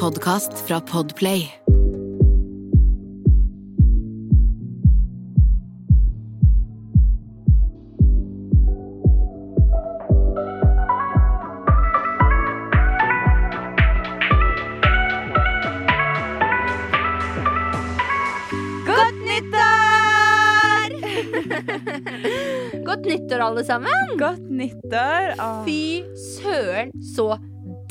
podkast fra Podplay. Godt nyttår! Godt nyttår, alle sammen. Godt nyttår. Åh. Fy søren, så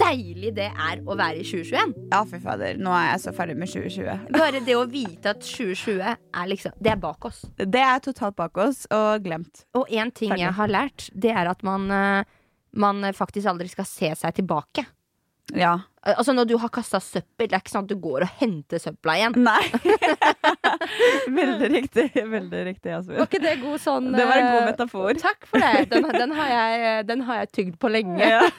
deilig det er å være i 2021. Ja, fy fader. Nå er jeg så ferdig med 2020. Bare det å vite at 2020 er liksom Det er bak oss. Det er totalt bak oss og glemt. Og én ting Ferdig. jeg har lært, det er at man, eh, man faktisk aldri skal se seg tilbake. Ja. Altså Når du har kasta søppel, det er ikke sånn at du går og henter søpla igjen. Nei. veldig riktig. Veldig riktig, Var ikke det god sånn Det var en god eh, metafor. Takk for det. Den, den, har jeg, den har jeg tygd på lenge. Ja.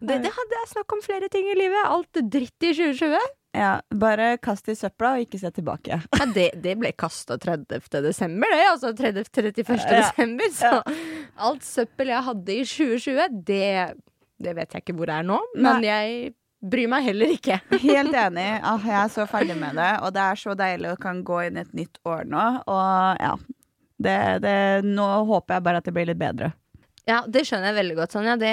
Det, det hadde jeg snakk om flere ting i livet. Alt dritt i 2020. ja. Bare kast i søpla og ikke se tilbake. Ja, det, det ble kasta 30. desember, det. Altså 30, 31. Ja. desember. Så alt søppel jeg hadde i 2020, det, det vet jeg ikke hvor det er nå. Men jeg bryr meg heller ikke. Helt enig. Ah, jeg er så ferdig med det, og det er så deilig å kan gå inn i et nytt år nå. Og ja. Det, det, nå håper jeg bare at det blir litt bedre. Ja, det skjønner jeg veldig godt, Sonja. Det,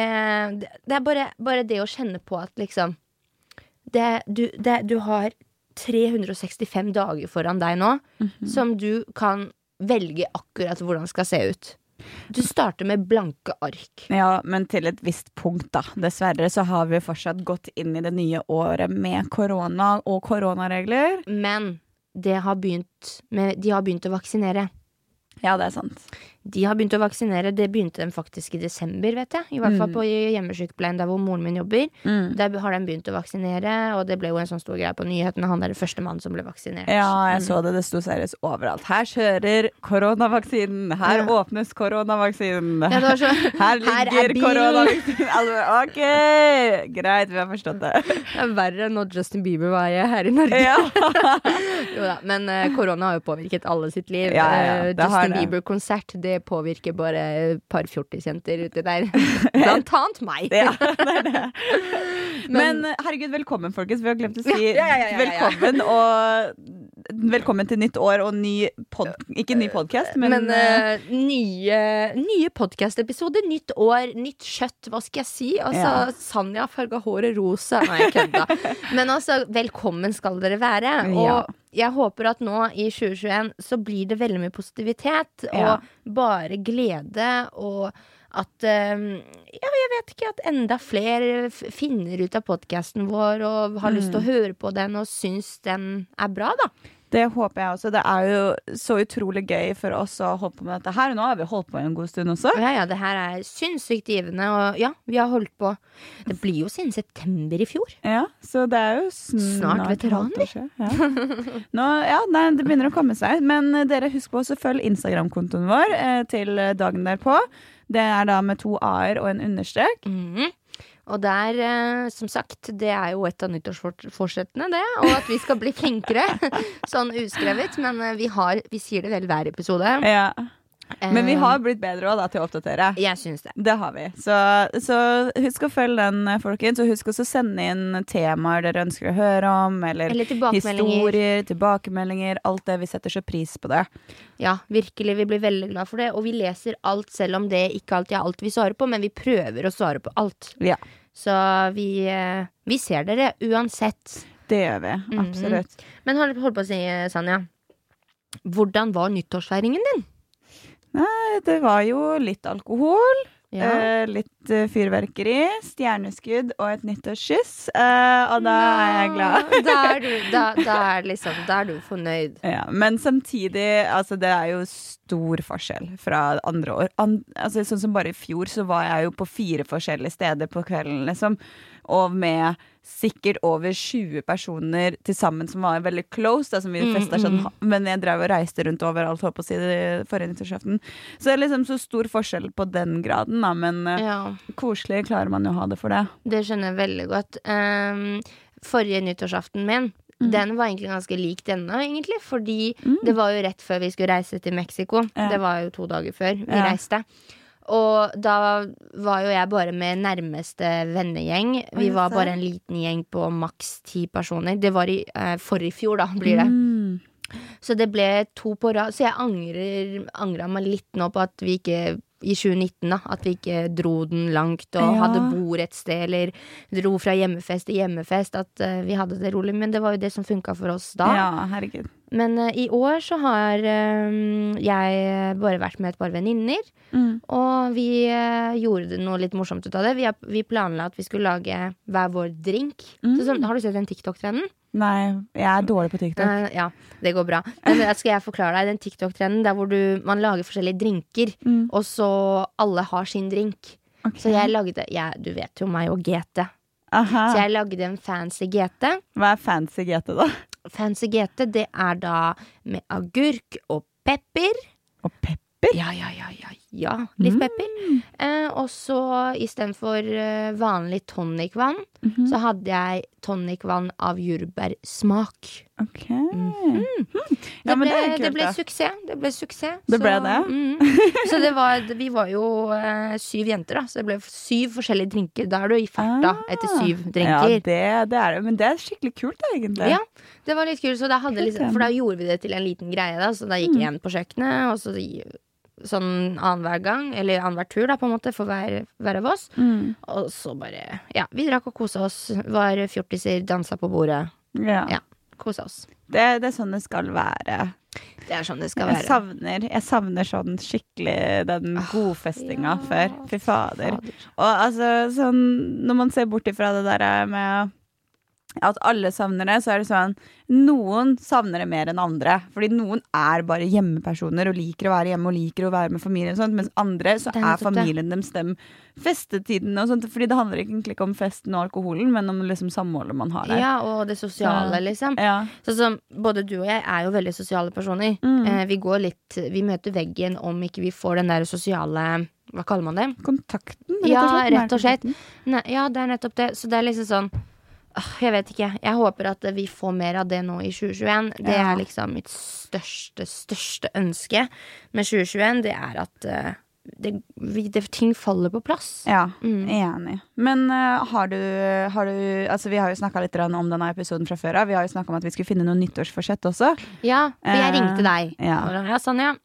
det, det er bare, bare det å kjenne på at liksom det, du, det, du har 365 dager foran deg nå som du kan velge akkurat hvordan det skal se ut. Du starter med blanke ark. Ja, men til et visst punkt, da. Dessverre så har vi fortsatt gått inn i det nye året med korona og koronaregler. Men det har begynt med, de har begynt å vaksinere. Ja, det er sant. De har begynt å vaksinere. Det begynte de faktisk i desember, vet jeg. I hvert fall på hjemmesykepleien der hvor moren min jobber. Der har de begynt å vaksinere, og det ble jo en sånn stor greie på nyhetene. Han er den første mannen som ble vaksinert. Ja, jeg så det. Det sto seriøst overalt. Her kjører koronavaksinen! Her Ja. åpnes koronavaksinen! Ja, det var så, Her er ligger koronavaksinen! Altså, ok! Greit, vi har forstått det. Det er verre enn når Justin Bieber var her i Norge. Ja. Jo da, men eh, korona har jo påvirket alle sitt liv. Eh, det har Justin det. Påvirker bare et par fjortisjenter ute der. Blant annet meg. Ja, det er det. Men, Men- herregud, velkommen, folkens. Vi har glemt å si Ja, ja, ja, velkommen og Velkommen til nytt år og ny pod... Ikke ny podkast, men, Men, uh, nye, nye podkast-episoder, nytt år, nytt kjøtt, hva skal jeg si? Altså, Ja. Sanja farga håret rosa. Nei, jeg kødda. Men altså, velkommen skal dere være. Og jeg håper at nå i 2021 så blir det veldig mye positivitet og bare glede og at eh, Ja, jeg vet ikke, at enda flere finner ut av podkasten vår og har lyst til å høre på den og syns den er bra, da. Det håper jeg også. Det er jo så utrolig gøy for oss å holde på med dette her. Nå har vi holdt på en god stund også. Ja, ja, det her er sinnssykt givende, og ja, vi har holdt på Det blir jo siden september i fjor. Ja, Så det er jo snart, Snart veteraner. Ja. Nå, ja, nei, det begynner å komme seg. Men eh, dere husk på å følge Instagram-kontoen vår eh, til dagen derpå. Det er da med to a-er og en understrek. Mhm. Og der, eh, som sagt, det er jo et av nyttårsforsettene, det. Og at vi skal bli flinkere. sånn uskrevet. Men eh, vi, har, vi sier det vel hver episode. Ja. Men vi Eh, har blitt bedre også, da, til å oppdatere. Jeg synes det. Det har vi. Så, så husk å følge den, eh, folkens. Og husk også å sende inn temaer dere ønsker å høre om. Eller, Eller tilbakemeldinger. historier, tilbakemeldinger. Alt det. Vi setter så pris på det. Ja, virkelig. Vi blir veldig glad for det. Og vi leser alt, selv om det ikke alltid er alt vi svarer på. Men vi prøver å svare på alt. Ja, Så vi, eh, vi ser dere uansett. det gjør vi. Mhm. Absolutt. Men hold, hold på å si, Sanja. Hvordan var nyttårsfeiringen din? Nei, det var jo litt alkohol. Ja. Eh, litt eh, fyrverkeri, stjerneskudd og et nyttårskyss. Eh, og da er jeg glad. Da er du, da, da er liksom, da er du fornøyd. Ja, men samtidig, altså det er jo stor forskjell fra andre år. An, altså Sånn som bare i fjor, så var jeg jo på fire forskjellige steder på kvelden, liksom. Og med sikkert over 20 personer til sammen som var veldig close. Da, som vi festa sånn, mm. Men jeg drev og reiste rundt overalt, holdt på å si det forrige nyttårsaften. Så det er liksom så stor forskjell på den graden, da. Men eh, Ja, koselig klarer man jo å ha det for det. det skjønner jeg veldig godt. Um, forrige nyttårsaften min, Mm. den var egentlig ganske lik denne, egentlig. Fordi det var jo rett før vi skulle reise til Mexico. Ja. Det var jo to dager før vi Ja. reiste. Og da var jo jeg bare med nærmeste vennegjeng. Vi var bare en liten gjeng på maks ti personer. Det var i eh, forrige fjor, da, blir det. Mm. Så det ble to på rad. Så jeg angrer angra meg litt nå på at vi ikke i 2019, da. At vi ikke dro den langt og Ja. hadde bord et sted, eller dro fra hjemmefest til hjemmefest. At uh, vi hadde det rolig. Men det var jo det som funka for oss da. Ja, herregud. Men uh, i år så har eh, jeg bare vært med et par venninner. Mm. Og vi gjorde noe litt morsomt ut av det. Vi, har, vi planla at vi skulle lage hver vår drink. Mm. Så, så, har du sett den TikTok-trenden? Nei, jeg er dårlig på TikTok. Nei, ja, det går bra. Men skal jeg forklare deg den TikTok-trenden der hvor du, man lager forskjellige drinker, Mm. og så alle har sin drink. Okay. Så jeg lagde jeg, Du vet jo meg og GT. Aha. Så jeg lagde en fancy GT. Hva er fancy GT, da? Fancy GT, det er da med agurk og pepper. Og pepper? Ja, ja, ja, ja, ja. Litt Mm. pepper. Eh, og så istedenfor uh, vanlig tonicvann, Mhm. så hadde jeg tonicvann av jordbærsmak. Ok. Mhm. Ja, det, ble, det er det, ble suksess. Det ble suksess. Det ble så, det? mm. så det var Vi var jo eh, syv jenter, da. Så det ble syv forskjellige drinker. Da er du i farta Ah. etter syv Ja, drinker. det, det er det. Men det er skikkelig kult, da, egentlig. Ja, det var litt kult. Kult, liksom, for da gjorde vi det til en liten greie. Da. Så da gikk Mm. igjen på kjøkkenet, og så sånn annenhver gang, eller annenhver tur, da, på en måte, for hver, hver av oss. Mm. Og så bare Ja, vi drakk og kosa oss. Var fjortiser, dansa på bordet. Ja. Ja. Kosa oss. Det, det er sånn det skal være. Det er sånn det skal Jeg være. savner, jeg savner sånn skikkelig den godfestinga ja, før. Fy fader. Fader. Og altså, sånn Når man ser bort ifra det der med at alle savner det, så er det sånn Noen savner det mer enn andre. Fordi noen er bare hjemmepersoner og liker å være hjemme og liker å være med familien. Sånt, mens andre så er familien deres dem festetiden og sånt. Fordi det handler ikke om festen og alkoholen, men om liksom samholdet man har der. Ja, og det sosiale, liksom. Ja. Sånn som både du og jeg er jo veldig sosiale personer. Mm. Eh, vi går litt Vi møter veggen om ikke vi får den der sosiale Hva kaller man det? Kontakten, rett Ja, og slett. rett og slett. Nei, ja, det er nettopp det. Så det er liksom sånn Jeg vet ikke. Jeg håper at vi får mer av det nå i 2021. Det Ja. er liksom mitt største, største ønske med 2021. Det er at eh, det, det, ting faller på plass. Ja, Mm. enig. Men eh, har, du, har du Altså, vi har jo snakka litt om denne episoden fra før av. Vi har jo snakka om at vi skulle finne noen nyttårsforsett også. Ja, for jeg Eh, ringte deg. ja. Ja, Sanja.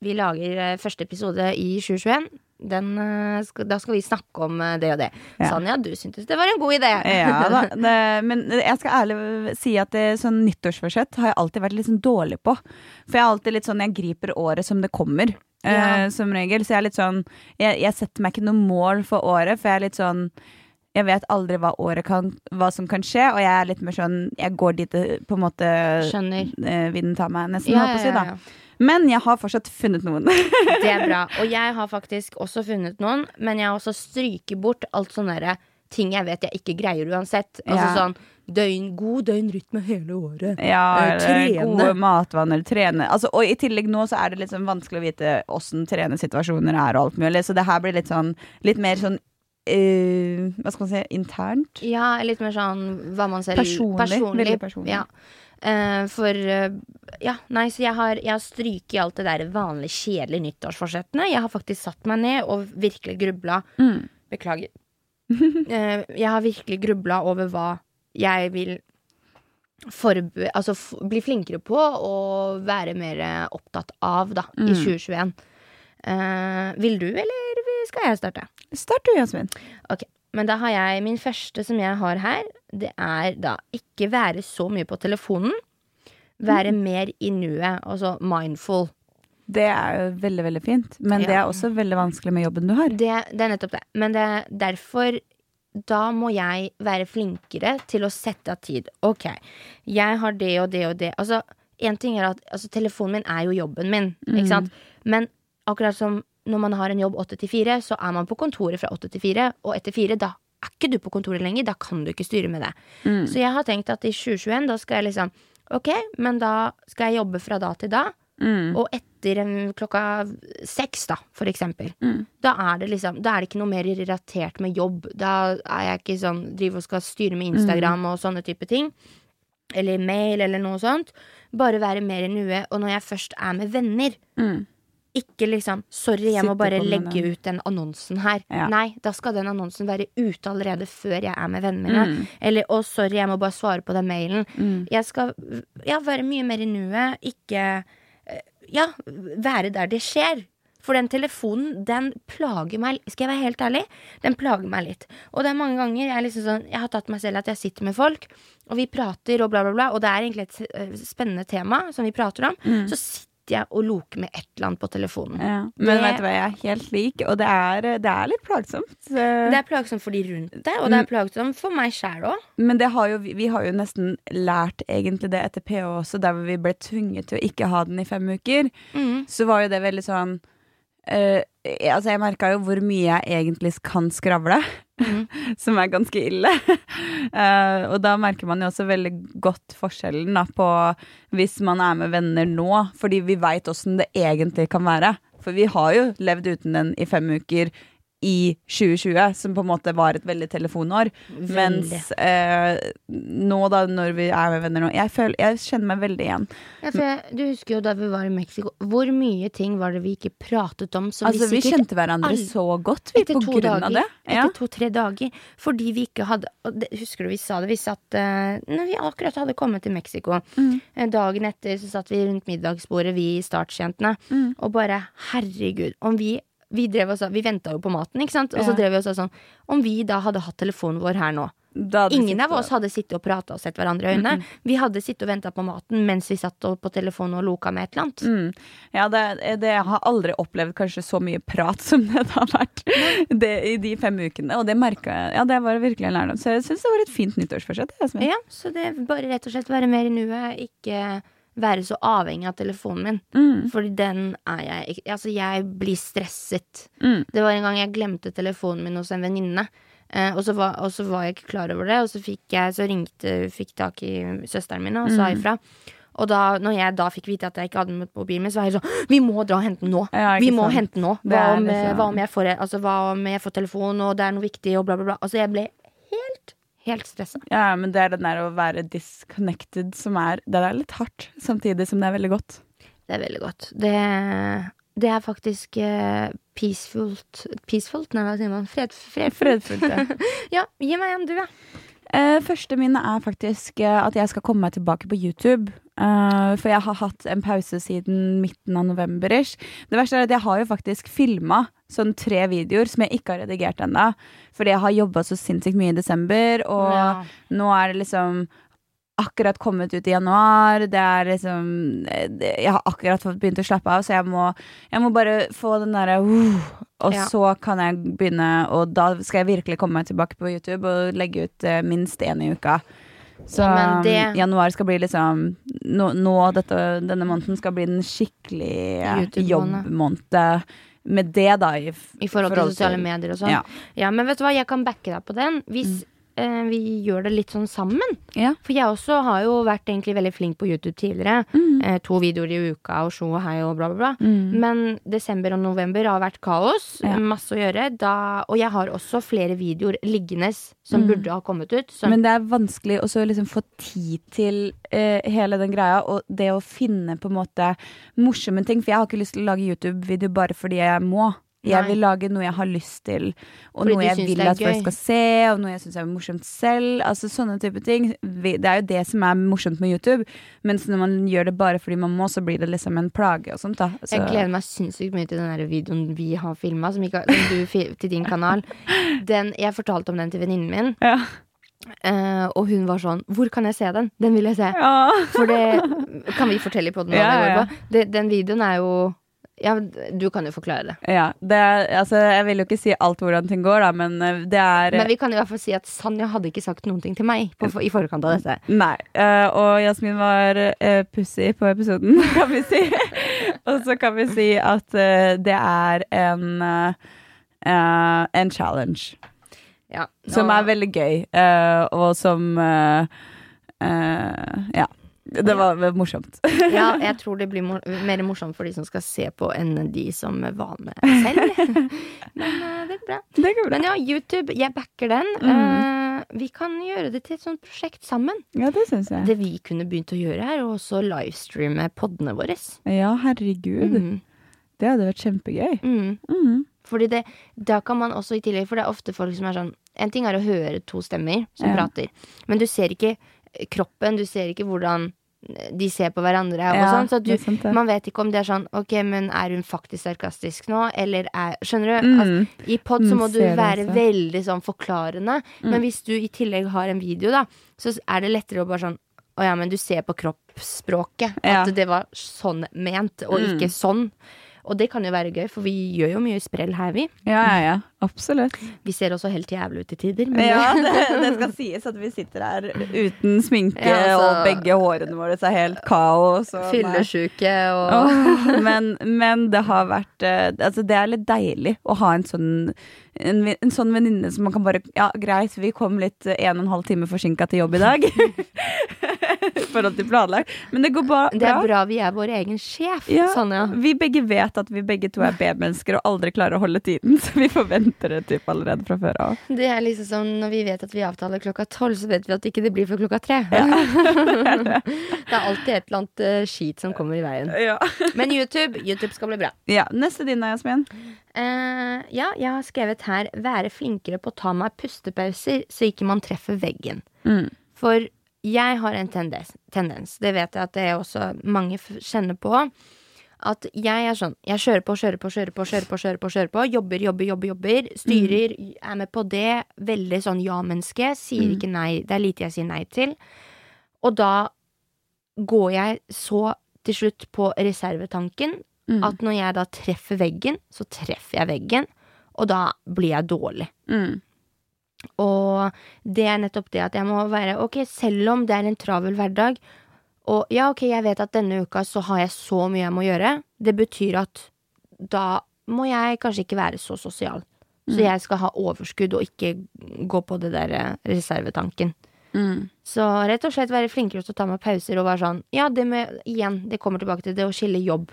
Vi lager første episode i 2021. Den, eh, da skal vi snakke om eh, det og det. Ja. Sanja, du syntes det var en god idé. Ja da, det, men jeg skal ærlig si at det, sånn nyttårsforsett har jeg alltid vært litt sånn dårlig på. For jeg er alltid litt sånn, jeg griper året som det kommer. Ja. Uh, som regel. Så jeg er litt sånn jeg, jeg setter meg ikke noe mål for året, for jeg er litt sånn jeg vet aldri hva året kan Hva som kan skje, og jeg er litt mer sånn Jeg går dit det på en måte Skjønner. eh, vinden tar meg, nesten, Ja, holdt på å si. da. Men jeg har fortsatt funnet noen. Det er bra. Og jeg har faktisk også funnet noen, men jeg har også stryket bort alt sånne derre ting jeg vet jeg ikke greier uansett. Altså Ja. sånn døgn, god døgnrytme hele året. Ja, Eh, trene. gode matvaner, trene. Altså, og i tillegg nå så er det litt sånn vanskelig å vite åssen trenesituasjoner er og alt mulig, så det her blir litt sånn litt mer sånn uh, Hva skal man si internt. Ja, litt mer sånn hva man ser Personlig. personlig. personlig. Ja. Eh, for uh, Ja, nei, så jeg har, jeg har stryket alt det der vanlige, kjedelige nyttårsforsettene. Jeg har faktisk satt meg ned og virkelig grubla. Mm. Beklager. uh, jeg har virkelig grubla over hva jeg vil forbe altså bli flinkere på og være mer opptatt av da, i Mm. 2021. Eh, vil du, eller skal jeg starte? Start du, Jasmin. Men da har jeg min første som jeg har her. Det er da ikke være så mye på telefonen. Være mer i nuet, altså mindful. Det er jo veldig, veldig fint, men det er også veldig vanskelig med jobben du har. Det, det er nettopp det. Men det er derfor da må jeg være flinkere til å sette av tid. Ok, jeg har det og det og det. Altså, en ting er at altså, telefonen min er jo jobben min, sant? Men akkurat som når man har en jobb 8 til 4, så er man på kontoret fra 8 til 4, og etter 4, da er ikke du på kontoret lenger, da kan du ikke styre med det. Mm. Så jeg har tenkt at i 2021, da skal jeg liksom Ok, men da skal jeg jobbe fra da til da. Mm. Og etter klokka seks, da, for eksempel. Mm. Da er det liksom Da er det ikke noe mer relatert med jobb. Da er jeg ikke sånn driver og skal styre med Instagram og sånne type ting. Eller mail eller noe sånt. Bare være mer i nuet. Og når jeg først er med venner, Mm. Ikke liksom 'sorry, jeg må bare legge den. ut den annonsen her'. Ja. Nei, da skal den annonsen være ute allerede før jeg er med vennene mine. Eller 'å, sorry, jeg må bare svare på den mailen'. Jeg skal ja, være mye mer i nuet, ikke eh, Ja, være der det skjer. For den telefonen, den plager meg Skal jeg være helt ærlig? Den plager meg litt. Og det er mange ganger jeg, liksom sånn, jeg har tatt meg selv at jeg sitter med folk, og vi prater og bla, bla, bla, og det er egentlig et eh, spennende tema som vi prater om. Så sitter jeg og loker med et eller annet på telefonen. Ja. Men Det- vet du hva, jeg er helt lik, og det er, det er litt plagsomt. Så- Det er plagsomt for de rundt deg, og det er plagsomt for meg sjæl òg. Men det har jo, vi vi har jo nesten lært egentlig det etter PH også, der hvor vi ble tvunget til å ikke ha den i fem uker. Mm. Så var jo det veldig sånn Uh, Altså, jeg merka jo hvor mye jeg egentlig kan skravle. Som er ganske ille. Uh, og da merker man jo også veldig godt forskjellen da, på hvis man er med venner nå, fordi vi veit åssen det egentlig kan være. For vi har jo levd uten den i fem uker i 2020, som på en måte var et veldig telefonår. Veldig. Mens eh, nå, da, når vi er med venner nå Jeg, føler, jeg kjenner meg veldig igjen. Ja, jeg, du husker jo da vi var i Mexico, hvor mye ting var det vi ikke pratet om som Altså, vi vi kjente hverandre all... så godt, vi, etter på grunn dager, av det. Ja. Etter to-tre dager. Fordi vi ikke hadde det, Husker du vi sa det? Vi satt uh, Når vi akkurat hadde kommet til Mexico. Mm. Eh, Dagen etter så satt vi rundt middagsbordet, vi startsjentene, Mm. og bare herregud, om vi vi, drev og vi venta jo på maten, ikke sant? Og så drev vi og sånn Om vi da hadde hatt telefonen vår her nå Ingen av oss hadde sittet og prata og sett hverandre i øynene. Vi hadde sittet og venta på maten mens vi satt på telefonen og loka med et eller annet. Mm. Ja, det, det jeg har aldri opplevd kanskje så mye prat som det har vært det, i de fem ukene. Og det merka jeg. Ja, det var virkelig en lærdom. Så jeg syns det var et fint nyttårsforsett. Ja, så det bare rett og slett være mer i nuet, ikke være så avhengig av telefonen min. Mm. Fordi den er jeg Altså, jeg blir stresset. Mm. Det var en gang jeg glemte telefonen min hos en venninne. Eh, og, så var, og så var jeg ikke klar over det, og så fikk jeg Så ringte fikk tak i søsteren min og Mm. sa ifra. Og da når jeg da fikk vite at jeg ikke hadde med mobilen min, så var jeg sånn Vi må dra og hente den nå! Ja, vi må sant. hente den nå! Hva er om, hva, om jeg får, altså, hva om jeg får telefon, og det er noe viktig, og bla, bla, bla. Altså, jeg ble helt, helt stressa. Ja, men det er den der å være disconnected som er Det er litt hardt, samtidig som det er veldig godt. Det er veldig godt. Det, det er faktisk eh, peacefult Peacefult? Nei, hva sier man? Fred, fred, Fredfullt, ja. Ja, gi meg en, du, ja. Uh, første min er faktisk uh, at jeg skal komme meg tilbake på YouTube. Uh, for jeg har hatt en pause siden midten av november. ish. Det verste er at jeg har jo faktisk filma sånn tre videoer som jeg ikke har redigert ennå. Fordi jeg har jobba så sinnssykt mye i desember, og Ja. nå er det liksom akkurat kommet ut i januar. Det er liksom Jeg har akkurat begynt å slappe av, så jeg må, jeg må bare få den derre uh, Og Ja. så kan jeg begynne, og da skal jeg virkelig komme meg tilbake på YouTube og legge ut uh, minst én i uka. Så ja, det- januar skal bli liksom Nå, nå dette, denne måneden skal bli den skikkelig jobbmåned. Med det, da. I, I forhold til sosiale medier og sånn. Ja. Ja. men vet du hva, jeg kan backe deg på den hvis eh, vi gjør det litt sånn sammen. Ja. For jeg også har jo vært egentlig veldig flink på YouTube tidligere. Eh, to videoer i uka og sjo og hei og bla, bla, bla. Men desember og november har vært kaos. Ja. Masse å gjøre. Da, og jeg har også flere videoer liggende som burde ha kommet ut. Som, Men det er vanskelig å liksom få tid til eh, hele den greia, og det å finne på en måte morsomme ting. For jeg har ikke lyst til å lage YouTube-video bare fordi jeg må. Jeg vil lage noe jeg har lyst til, og Fordi noe jeg vil at folk skal se, og noe jeg syns er morsomt selv. Altså sånne type ting. Det er jo det som er morsomt med YouTube. Mens når man gjør det bare fordi man må, så blir det liksom en plage og sånt, da. Så, Jeg gleder meg sinnssykt mye til den der videoen vi har filma, som, til din kanal. Den, jeg fortalte om den til venninnen min, ja. Uh, og hun var sånn Hvor kan jeg se den? Den vil jeg se. Ja. For det kan vi fortelle i poden Ja, ja. den videoen er jo Ja, du kan jo forklare det. ja. Det er, altså, jeg vil jo ikke si alt hvordan ting går, da, men eh, det er Men vi kan i hvert fall si at Sanja hadde ikke sagt noen ting til meg på, i forkant av dette. Nei. uh, og Jasmin var uh, pussy på episoden, kan vi si. og så kan vi si at uh, det er en eh, eh, en challenge Ja, som er veldig gøy, eh, og som eh, eh, Ja. Det var morsomt. ja, jeg tror det blir mor mer morsomt for de som skal se på, enn de som var med selv. Men eh, det går bra. det går bra. Men ja, YouTube, jeg backer den. Eh, vi kan gjøre det til et sånt prosjekt sammen. Ja, det synes jeg. Det vi kunne begynt å gjøre, er å også livestreame podene våre. Ja, herregud. Mm. Det hadde vært kjempegøy. Mm. Mm. Fordi det, da kan man også i tillegg For det er ofte folk som er sånn En ting er å høre to stemmer som Ja. prater, men du ser ikke kroppen, du ser ikke hvordan de ser på hverandre og Ja, sånn. Så du, sant det. man vet ikke om det er sånn Ok, men er hun faktisk sarkastisk nå, eller er Skjønner du? Mm. Altså, I pod så Mm, må du ser det være også. veldig sånn forklarende. Men hvis du i tillegg har en video, da, så er det lettere å bare sånn Å ja, men du ser på kroppsspråket Ja. at det var sånn ment, og Mm. ikke sånn. Og det kan jo være gøy, for vi gjør jo mye sprell her, vi. Ja, ja, ja. Absolutt. Vi ser også helt jævlig ut i tider. Men Ja, det, det skal sies at vi sitter her uten sminke, Ja, altså- og begge hårene våre er helt kaos. og- Fyllesyke og oh, men, men det har vært eh, Altså, det er litt deilig å ha en sånn en, en sånn venninne som man kan bare Ja, greit, vi kom litt en og en halv time forsinka til jobb i dag. I forhold til planlagt. Men det går bra. Det er bra vi er vår egen sjef, Ja, Sonja. Vi begge vet at vi begge to er B-mennesker og aldri klarer å holde tiden, så vi forventer det typ allerede fra før av. Det er liksom som når vi vet at vi avtaler klokka tolv, så vet vi at ikke det blir før klokka tre. det er alltid et eller annet uh, skit som kommer i veien. Ja. Men YouTube, YouTube skal bli bra. ja. Neste din da, Jasmin. Uh, ja, jeg har skrevet her 'være flinkere på å ta meg pustepauser så ikke man treffer veggen'. Mm. For jeg har en tendens, tendens, det vet jeg at det er også mange kjenner på, at jeg er sånn Jeg kjører på, kjører på, kjører på, kjører på, kjører på, kjører på jobber, jobber, jobber, jobber. Styrer, er med på det. Veldig sånn ja-menneske. Sier ikke nei. Det er lite jeg sier nei til. Og da går jeg så til slutt på reservetanken Mm. at når jeg da treffer veggen, så treffer jeg veggen, og da blir jeg dårlig. Mm. Og det er nettopp det at jeg må være Ok, selv om det er en travel hverdag, og ja, ok, jeg vet at denne uka så har jeg så mye jeg må gjøre, det betyr at da må jeg kanskje ikke være så sosial. Så jeg skal ha overskudd og ikke gå på det der eh, reservetanken. Mm. Så rett og slett være flinkere til å ta meg pauser og være sånn Ja, det med Igjen, det kommer tilbake til det å skille jobb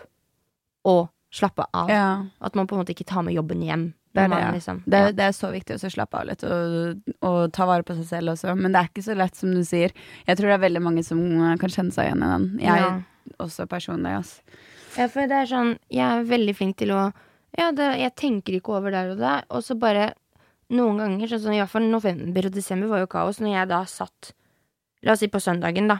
og slappe av. Ja. At man på en måte ikke tar med jobben hjem. Det er det, ja. liksom, Det, er, det er så viktig å slappe av litt og, og ta vare på seg selv også. Men det er ikke så lett som du sier. Jeg tror det er veldig mange som eh, kan kjenne seg igjen i den. Jeg Ja. også personlig, ass. Ja, for det er sånn Jeg er veldig flink til å Ja, det, jeg tenker ikke over der og der, og så bare Noen ganger, sånn som i hvert fall november og desember var jo kaos, når jeg da satt La oss si på søndagen, da.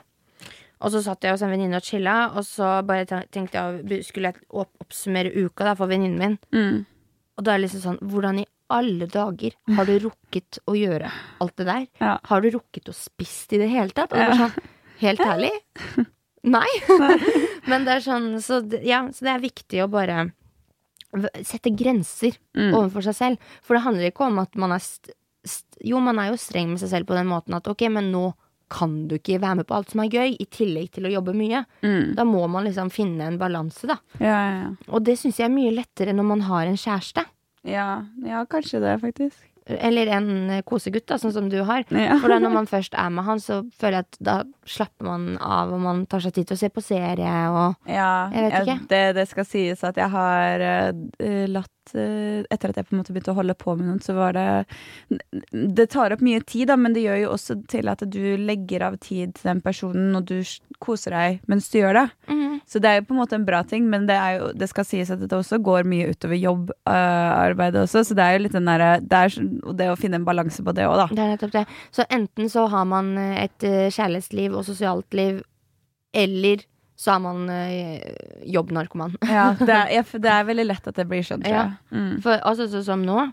Og så satt jeg hos en venninne og chilla, og så bare tenkte jeg skulle jeg opp oppsummere uka da for venninnen min. Mm. Og da er det liksom sånn Hvordan i alle dager har du rukket å gjøre alt det der? Ja. Har du rukket å spist i det hele tatt? Og det er sånn, Helt ærlig? Nei. Men det er sånn så det, Ja, så det er viktig å bare sette grenser Mm. overfor seg selv. For det handler ikke om at man er Jo, man er jo streng med seg selv på den måten at ok, men nå kan du ikke være med på alt som er gøy, i tillegg til å jobbe mye. Mm. Da må man liksom finne en balanse, da. Ja, ja, ja. Og det syns jeg er mye lettere når man har en kjæreste. Ja, ja, kanskje det, faktisk. Eller en kosegutt, da, sånn som du har. For da når man først er med han, så føler jeg at da slapper man av, og man tar seg tid til å se på serie og Ja, Jeg vet ja, ikke. Det, det skal sies at jeg har uh, latt uh, Etter at jeg på en måte begynte å holde på med noen, så var det Det tar opp mye tid, da, men det gjør jo også til at du legger av tid til den personen, og du koser deg mens du gjør det. Mhm. Så det er jo på en måte en bra ting, men det, er jo, det skal sies at det også går mye utover jobbarbeidet også, så det er jo litt den derre Det det å finne en balanse på det òg, da. Det er nettopp det. Så enten så har man et kjærlighetsliv og sosialt liv, eller så er man øh, jobbnarkoman. Ja, det er, jeg- det er veldig lett at det blir skjønt, tror Ja. Mm. For altså så, som nå,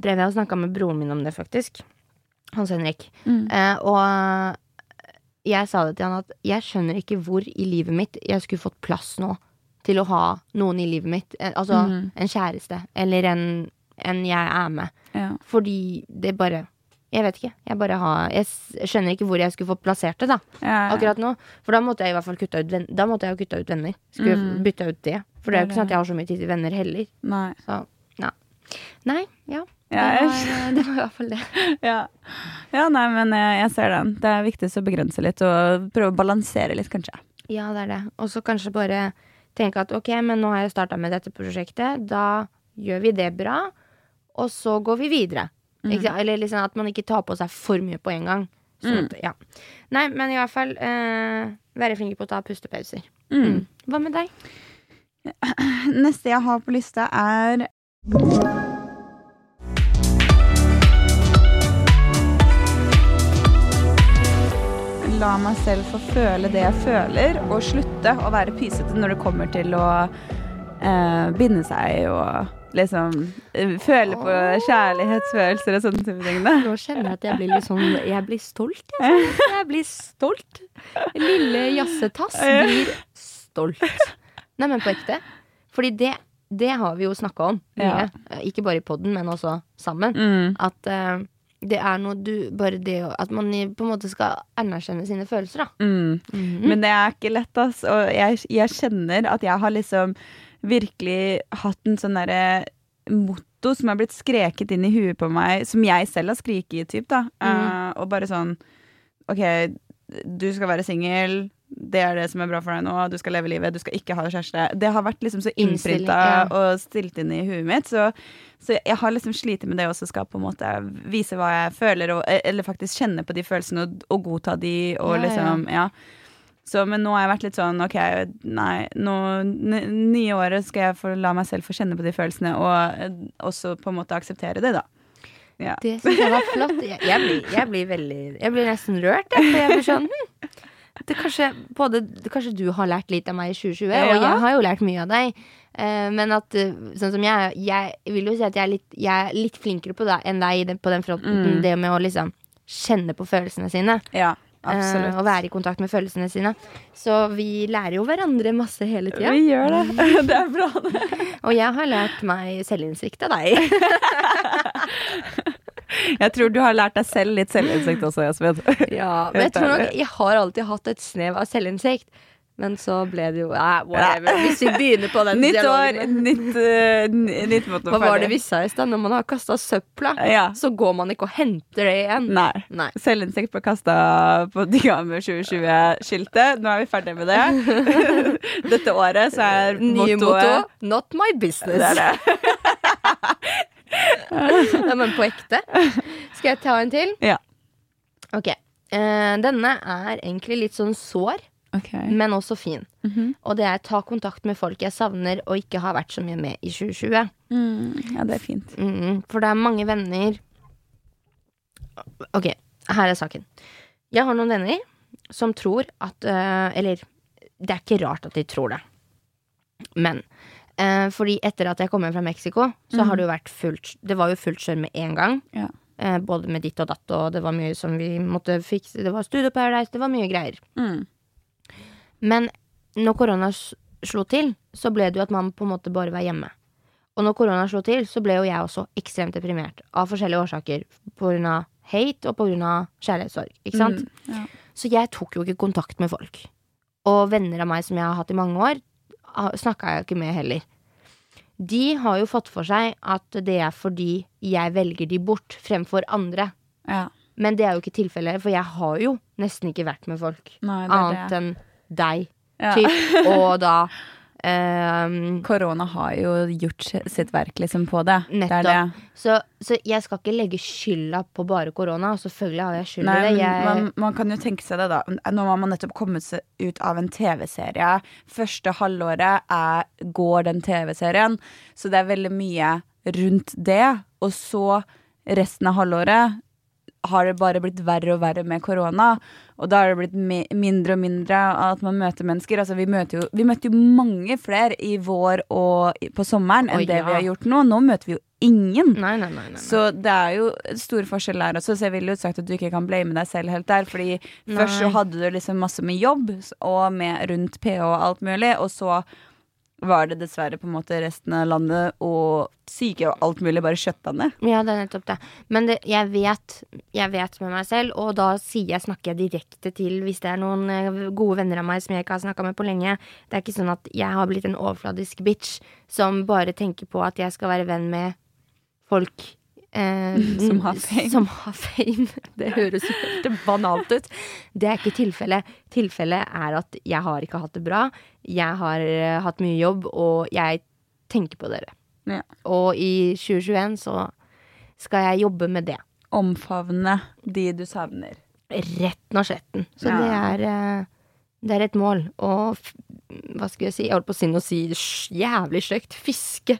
drev jeg og snakka med broren min om det, faktisk. Hans Henrik. Mm. Eh, og jeg sa det til han at jeg skjønner ikke hvor i livet mitt jeg skulle fått plass nå til å ha noen i livet mitt. Eh, altså mm. en kjæreste, eller en, en jeg er med. Ja. Fordi det bare Jeg vet ikke. Jeg har Jeg skjønner ikke hvor jeg skulle fått plassert det, da. Ja. Akkurat nå. For da måtte jeg i hvert fall kutta ut venner. Da måtte jeg kutta ut venner. Skulle Mm. bytta ut det. For det er jo ikke sånn at jeg har så mye tid til venner heller. Nei. Så ja. Nei, ja. Det Ja, jeg- var, det var i hvert fall det. Ja. ja, nei, men jeg, jeg ser den. Det er viktig å begrense litt og prøve å balansere litt, kanskje. Ja, det er det. Og så kanskje bare tenke at ok, men nå har jeg starta med dette prosjektet. Da gjør vi det bra, og så går vi videre. Ikke sant? Eller liksom at man ikke tar på seg for mye på en gang. Sånn at, ja. Nei, men i hvert fall eh, være flinke på å ta pustepauser. Mm. Mm. Hva med deg? Neste jeg har på lista, er La meg selv få føle det jeg føler, og slutte å være pysete når det kommer til å eh, binde seg og liksom eh, føle på kjærlighetsfølelser og sånne type ting. da. Nå kjenner jeg at jeg blir litt sånn Jeg blir stolt, jeg. Jeg blir stolt. Lille jazzetass blir stolt. Nei, men på ekte. Fordi det, det har vi jo snakka om mye. Ikke bare i poden, men også sammen. Mm. At uh, det er noe du Bare det å At man på en måte skal anerkjenne sine følelser, da. Mm. Mhm. Men det er ikke lett, ass. Og jeg, jeg kjenner at jeg har liksom virkelig hatt en sånn derre motto som er blitt skreket inn i huet på meg, som jeg selv har skriket i, typ, da. Eh, og bare sånn OK, du skal være singel. Det er det som er bra for deg nå. Du skal leve livet. Du skal ikke ha kjæreste. Det har vært liksom så innprinta ja. og stilt inn i huet mitt. Så, så jeg har liksom slitt med det også, skal på en måte vise hva jeg føler, og, eller faktisk kjenne på de følelsene og, og godta de, og Ja, ja. liksom Ja. Så, men nå har jeg vært litt sånn OK, nei, nå nye året skal jeg få la meg selv få kjenne på de følelsene, og også på en måte akseptere det, da. Ja. Det syns jeg var flott. Jeg, jeg, blir, jeg blir veldig Jeg blir nesten rørt, jeg. For jeg blir sånn hm, det kanskje, både, det kanskje du har lært litt av meg i 2020, og jeg har jo lært mye av deg. Uh, men at eh, sånn som jeg Jeg vil jo si at jeg er litt, jeg er litt flinkere på det enn deg på den fronten. Mm. Det med å liksom kjenne på følelsene sine. ja absolutt. og være i kontakt med følelsene sine. Så vi lærer jo hverandre masse hele tida. Vi gjør det. Det er bra, det. Og jeg har lært meg selvinnsikt av deg. Jeg tror du har lært deg selv litt selvinnsikt også, Jasmin. Ja, men jeg tror nok Jeg har alltid hatt et snev av selvinnsikt. Men så ble det jo eh, whatever. Hvis vi begynner på den Nytt år, nytt, uh, nytt måte Hva var det vi sa i stad? Når man har kasta søpla, Ja. så går man ikke og henter det igjen. Nei. Nei. Selvinnsikt ble kasta på Digamer 2020-skiltet. Nå er vi ferdig med det. Dette året så er Nye motto Not my business. Det er det. Nei, men på ekte. Skal jeg ta en til? Ja. Ok. Eh, denne er egentlig litt sånn sår, Ok. men også fin. Mhm. Og det er ta kontakt med folk jeg savner og ikke har vært så mye med i 2020. Mm, ja, det er fint. Mm, for det er mange venner Ok, her er saken. Jeg har noen venner som tror at uh, Eller det er ikke rart at de tror det. Men uh, fordi etter at jeg kom hjem fra Mexico, så har det jo vært fullt Det var jo fullt kjør med en gang. Ja. Eh, både med ditt og datt, og det var mye som vi måtte fikse. Det var Studio Paradise, det var mye greier. Mm. Men når korona slo til, så ble det jo at man på en måte bare var hjemme. Og når korona slo til, så ble jo jeg også ekstremt deprimert. Av forskjellige årsaker. På grunn av hate og på grunn av kjærlighetssorg. Ikke sant? Mm, ja. Så jeg tok jo ikke kontakt med folk. Og venner av meg som jeg har hatt i mange år, snakka jeg jo ikke med heller. De har jo fått for seg at det er fordi jeg velger de bort fremfor andre. ja. Men det er jo ikke tilfellet, for jeg har jo nesten ikke vært med folk. Nei, det Annet enn deg. Ja. Typ. Og da Um, Korona har jo gjort sitt verk liksom på det. Det er det. Nettopp. Så, så jeg skal ikke legge skylda på bare korona. Selvfølgelig har jeg skyld i det. Jeg, man, man kan jo tenke seg det, da. Nå har man nettopp kommet seg ut av en TV-serie. Første halvåret er, går den TV-serien, så det er veldig mye rundt det. Og så resten av halvåret har det bare blitt verre og verre med korona. Og da har det blitt mi- mindre og mindre at man møter mennesker. Altså, vi, møter jo, vi møtte jo mange flere i vår og på sommeren enn Oi, det ja. vi har gjort nå. Nå møter vi jo ingen. nei. nei, nei. Så det er jo stor forskjell der også, så jeg ville jo sagt at du ikke kan blame deg selv helt der. Fordi først så hadde du liksom masse med jobb og med rundt PH og alt mulig, og så var det dessverre på en måte resten av landet og syke og alt mulig bare skjøtta ned. Ja, det er nettopp det. Men det, jeg, vet, jeg vet med meg selv, og da jeg, snakker jeg direkte til hvis det er noen eh, gode venner av meg som jeg ikke har snakka med på lenge. Det er ikke sånn at jeg har blitt en overfladisk bitch som bare tenker på at jeg skal være venn med folk eh, Som har fame. Som har fame. Det høres jo helt banalt ut. Det er ikke tilfellet. Tilfellet er at jeg har ikke hatt det bra. Jeg har eh, hatt mye jobb, og jeg tenker på dere. Ja. Og i 2021 så skal jeg jobbe med det. Omfavne de du savner. Retten og sletten. Så Ja. det er eh, Det er et mål. Og Hva skal jeg si? Jeg holdt på å si noe si jævlig stygt. Fiske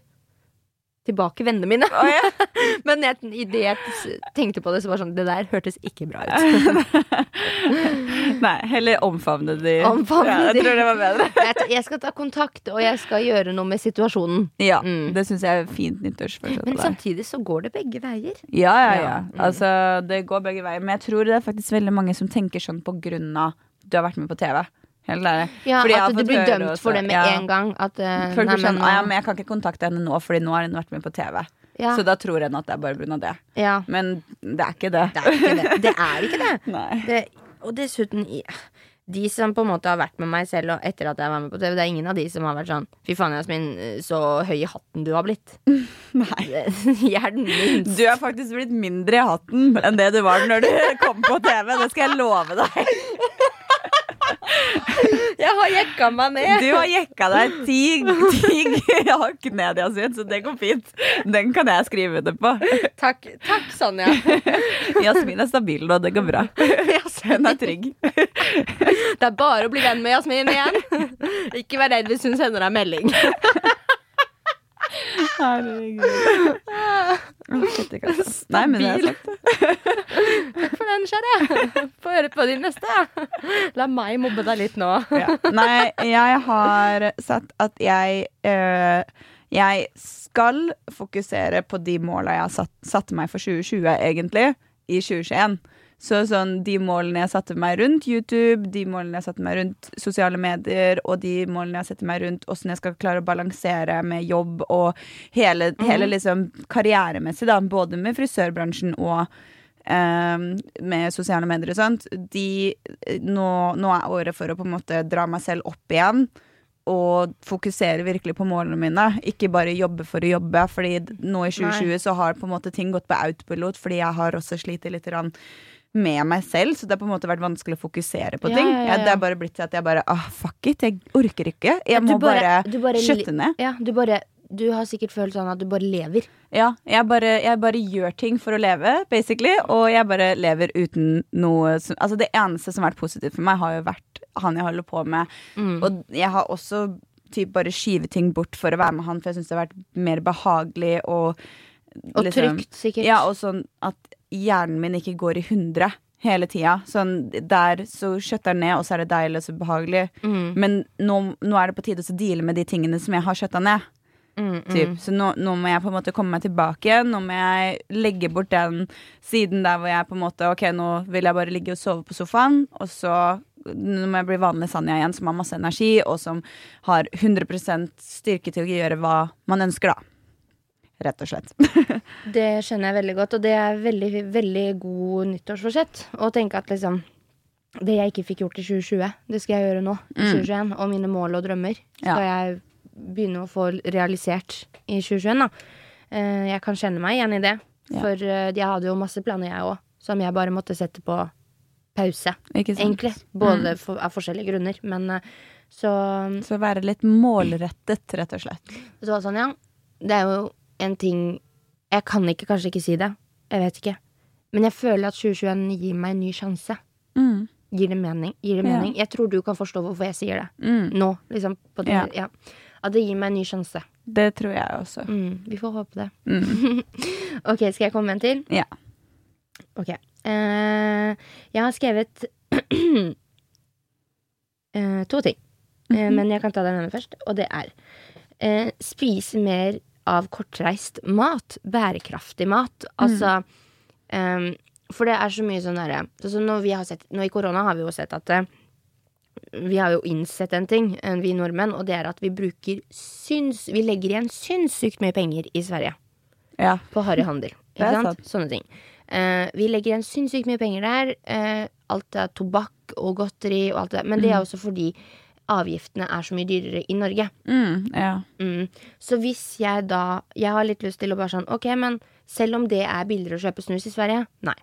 tilbake vennene mine. Oh, ja. Men jeg, i det jeg tenkte på det, så var det sånn Det der hørtes ikke bra ut. Nei, heller omfavne de. Omfavne ja, jeg de. tror det var bedre. jeg, skal ta kontakt, og jeg skal gjøre noe med situasjonen. Ja, Mm. det syns jeg er fint nyttårsforsett Men samtidig så går det begge veier. Ja, ja, ja. Ja, mm. Altså, det går begge veier. Men jeg tror det er faktisk veldig mange som tenker sånn på grunn av du har vært med på TV. Ja, At du blir dømt for det med ja. en gang. At, uh, Folk blir sånn, «Ah, ja, men jeg kan ikke kontakte henne nå, Fordi nå har hun vært med på TV. ja, Så da tror en at det er bare pga. det. ja, Men det er ikke det. det er ikke det. Det er ikke det. Det og dessuten de som på en måte har vært med meg selv og etter at jeg var med på TV, det er ingen av de som har vært sånn Fy faen, Jasmin, så høy i hatten du har blitt. Nei. Jeg er den minst. Du er faktisk blitt mindre i hatten enn det du var når du kom på TV. Det skal jeg love deg. Jeg har jekka meg ned. Du har jekka deg ti, hakk ned, Yasin, så det går fint. Den kan jeg skrive under på. Takk, takk Sanja. Jasmin er stabil nå, det går bra. Hun er trygg. Det er bare å bli venn med Jasmin igjen. Ikke vær redd hvis hun sender deg melding. Herregud. Nei, men det er sant. Takk for den, kjære. Få høre på din neste. La meg mobbe deg litt nå. Ja. Nei, jeg har sett at jeg øh, Jeg skal fokusere på de måla jeg har satt, meg for 2020, egentlig, i 2021. Så sånn, de målene jeg satte meg rundt YouTube, de målene jeg satte meg rundt sosiale medier, og de målene jeg setter meg rundt åssen jeg skal klare å balansere med jobb og hele, hele liksom karrieremessig, da, både med frisørbransjen og eh, med sosiale medier og sånt, de, nå, nå er året for å på en måte dra meg selv opp igjen. Og fokusere virkelig på målene mine, ikke bare jobbe for å jobbe. Fordi nå i 2020 så har på en måte ting gått på autopilot, fordi jeg har også slitt litt grann med meg selv, så det har på en måte vært vanskelig å fokusere på ting. ja, ja, ja. det ja. er bare blitt til at jeg bare ah, fuck it, jeg orker ikke. Jeg må bare, bare skjøtte ned. Ja, du bare Du har sikkert følt sånn at du bare lever. Ja, jeg bare, jeg bare gjør ting for å leve, basically. Og jeg bare lever uten noe som Altså, det eneste som har vært positivt for meg, har jo vært han jeg holder på med. Mm. Og jeg har også typ bare skyvet ting bort for å være med han, for jeg syns det har vært mer behagelig og Og trygt, sikkert. Ja, og sånn at hjernen min ikke går i hundre hele tida. Sånn der så skjøtter den ned, og så er det deilig og så behagelig. Mm. Men nå, nå er det på tide å deale med de tingene som jeg har skjøtta ned. Mm, Typ. mm. Så nå, nå må jeg på en måte komme meg tilbake. Nå må jeg legge bort den siden der hvor jeg på en måte Ok, nå vil jeg bare ligge og sove på sofaen, og så nå må jeg bli vanlig Sanja igjen, som har masse energi, og som har 100% styrke til å gjøre hva man ønsker, da. Rett og slett. Det skjønner jeg veldig godt, og det er veldig, veldig god nyttårsforsett. Å tenke at liksom Det jeg ikke fikk gjort i 2020, det skal jeg gjøre nå. I Mm. 2021. Og mine mål og drømmer skal jeg begynne å få realisert i 2021. Da. Eh, Jeg kan kjenne meg igjen i det. Ja. For eh, jeg hadde jo masse planer, jeg òg, som jeg bare måtte sette på pause. Egentlig. Både for, av forskjellige grunner. Men eh, så Så være litt målrettet, rett og slett. Du hva, Sonja? Det er jo en ting Jeg kan ikke, kanskje ikke si det. Jeg vet ikke. Men jeg føler at 2021 gir meg en ny sjanse. Mm. Gir det mening? Gir det Ja. Jeg tror du kan forstå hvorfor jeg sier det. Mm. Nå, liksom. På det, Ja. ja. At det gir meg en ny sjanse. Det tror jeg også. Mm, vi får håpe det. Mm. Ok, skal jeg komme med en til? Ja. Ok. Uh, jeg har skrevet uh, to ting. Eh, -hmm. men jeg kan ta den ene først, og det er spise mer av kortreist mat. Bærekraftig mat. Altså ehm, For det er så mye sånn derre når vi har sett, Nå i korona har vi jo sett at uh, vi har jo innsett en ting, eh, vi nordmenn, og det er at vi bruker syns... Vi legger igjen sinnssykt mye penger i Sverige Ja. på harry handel. Ikke sant? sant. Sånne ting. Uh, vi legger igjen sinnssykt mye penger der. Uh, alt er tobakk og godteri og alt det der. Men det er også fordi avgiftene er så mye dyrere i Norge. Mm. ja. Mm. Så hvis jeg da Jeg har litt lyst til å bare sånn Ok, men selv om det er billigere å kjøpe snus i Sverige, nei.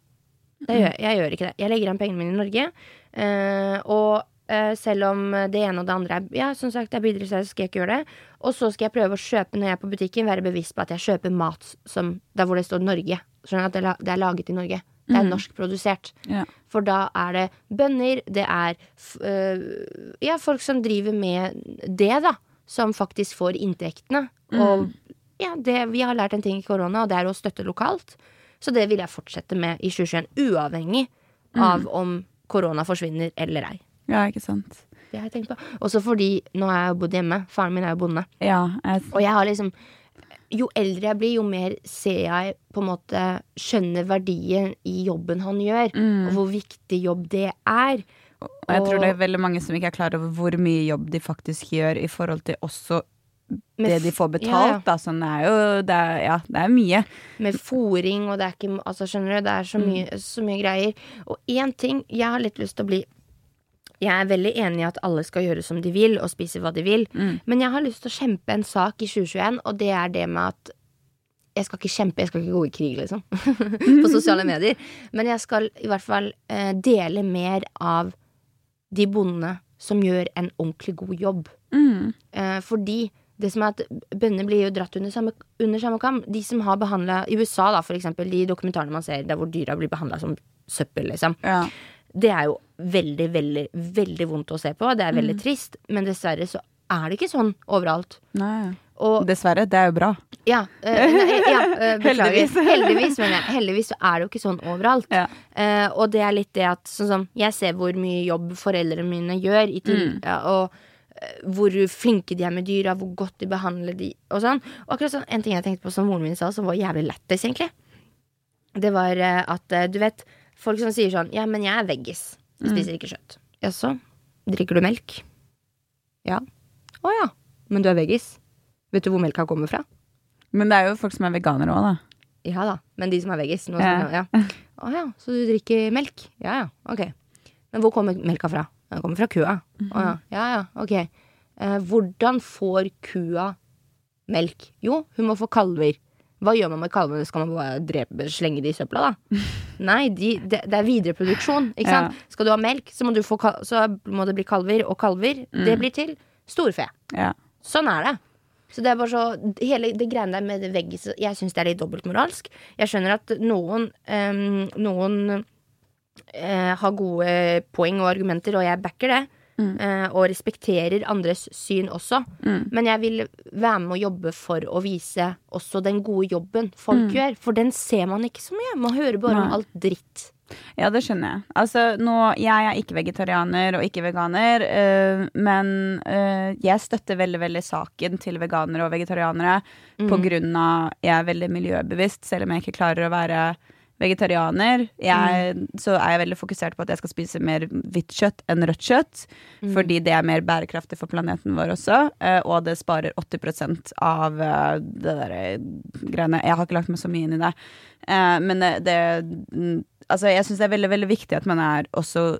Det gjør, jeg gjør ikke det. Jeg legger igjen pengene mine i Norge. eh, og eh, selv om det ene og det andre er Ja, som sagt, det er billigere så skal jeg ikke gjøre det. Og så skal jeg prøve å kjøpe når jeg er på butikken, være bevisst på at jeg kjøper mat som, der hvor det står Norge. Skjønner at det er laget i Norge. Det er norskprodusert. Ja. For da er det bønder, det er øh, ja, folk som driver med det, da. Som faktisk får inntektene. Og ja, det, vi har lært en ting i korona, og det er å støtte lokalt. Så det vil jeg fortsette med i 2021, uavhengig av om korona forsvinner eller ei. ja, ikke sant. Det har jeg tenkt på. Også fordi nå har jeg bodd hjemme. Faren min er jo bonde. Ja, jeg, Og jeg har liksom Jo eldre jeg blir, jo mer ser jeg på en måte skjønner verdien i jobben han gjør, og hvor viktig jobb det er. og jeg tror det er veldig mange som ikke er klar over hvor mye jobb de faktisk gjør i forhold til også det de får betalt. ja, ja. Da. Sånn, det er jo det er, Ja, det er mye. Med fòring, og det er ikke Altså, skjønner du, det er så mye, så mye greier. Og én ting Jeg har litt lyst til å bli Jeg er veldig enig i at alle skal gjøre som de vil, og spise hva de vil. Men jeg har lyst til å kjempe en sak i 2021, og det er det med at jeg skal ikke kjempe, jeg skal ikke gå i krig, liksom. på sosiale medier. Men jeg skal i hvert fall eh, dele mer av de bondene som gjør en ordentlig god jobb. Eh, fordi det som er at bønder blir jo dratt under samme, under samme kam. De som har behandla I USA, da, for eksempel, de dokumentarene man ser der hvor dyra blir behandla som søppel, liksom. Ja. Det er jo veldig, veldig, veldig vondt å se på. Det er veldig trist, men dessverre så er det ikke sånn overalt. Nei. Og Dessverre, det er jo bra. ja, eh, nei, ja eh, beklager. Heldigvis. Heldigvis, mener jeg. Heldigvis så er det jo ikke sånn overalt. Ja. Uh, og det er litt det at sånn som Jeg ser hvor mye jobb foreldrene mine gjør, i til, ja, og hvor flinke de er med dyra, hvor godt de behandler de, og sånn. Og akkurat sånn, en ting jeg tenkte på som moren min sa, som var jævlig lættis, egentlig. Det var at du vet, folk som sier sånn Ja, men jeg er veggis. Jeg spiser ikke kjøtt. Jaså? Drikker du melk? Ja. Å ja. Men du er veggis. Vet du hvor melka kommer fra? Men det er jo folk som er veganere òg, da. Ja da, men de som er veggis. Nå, Ja. ja. Å ja, så du drikker melk? Ja ja, ok. Men hvor kommer melka fra? Den kommer fra kua. Å ja, ja ja, ok. Eh, hvordan får kua melk? Jo, hun må få kalver. Hva gjør man med kalvene? Skal man bare drepe, slenge de i søpla, da? Nei, de, det, det er videreproduksjon. Ikke sant? Skal du ha melk, så må, du få, så må det bli kalver, og kalver, det blir til storfe. Ja. Sånn er det. Så det er bare så Hele det greiene der med veggis Jeg syns det er litt dobbeltmoralsk. Jeg skjønner at noen um, Noen uh, har gode poeng og argumenter, og jeg backer det. Eh, og respekterer andres syn også. Men jeg vil være med å jobbe for å vise også den gode jobben folk gjør. For den ser man ikke så mye. Man hører bare Nei. om alt dritt. Ja, det skjønner jeg. Altså, nå, jeg er ikke vegetarianer og ikke veganer, øh, men øh, jeg støtter veldig, veldig saken til veganere og vegetarianere på grunn av jeg er veldig miljøbevisst, selv om jeg ikke klarer å være vegetarianer. Jeg, Så er jeg veldig fokusert på at jeg skal spise mer hvitt kjøtt enn rødt kjøtt, fordi det er mer bærekraftig for planeten vår også, øh, og det sparer 80% av øh, det derre greiene. Jeg har ikke lagt meg så mye inn i det, Eh, men det, det mm, Altså, jeg syns det er veldig, veldig viktig at man er også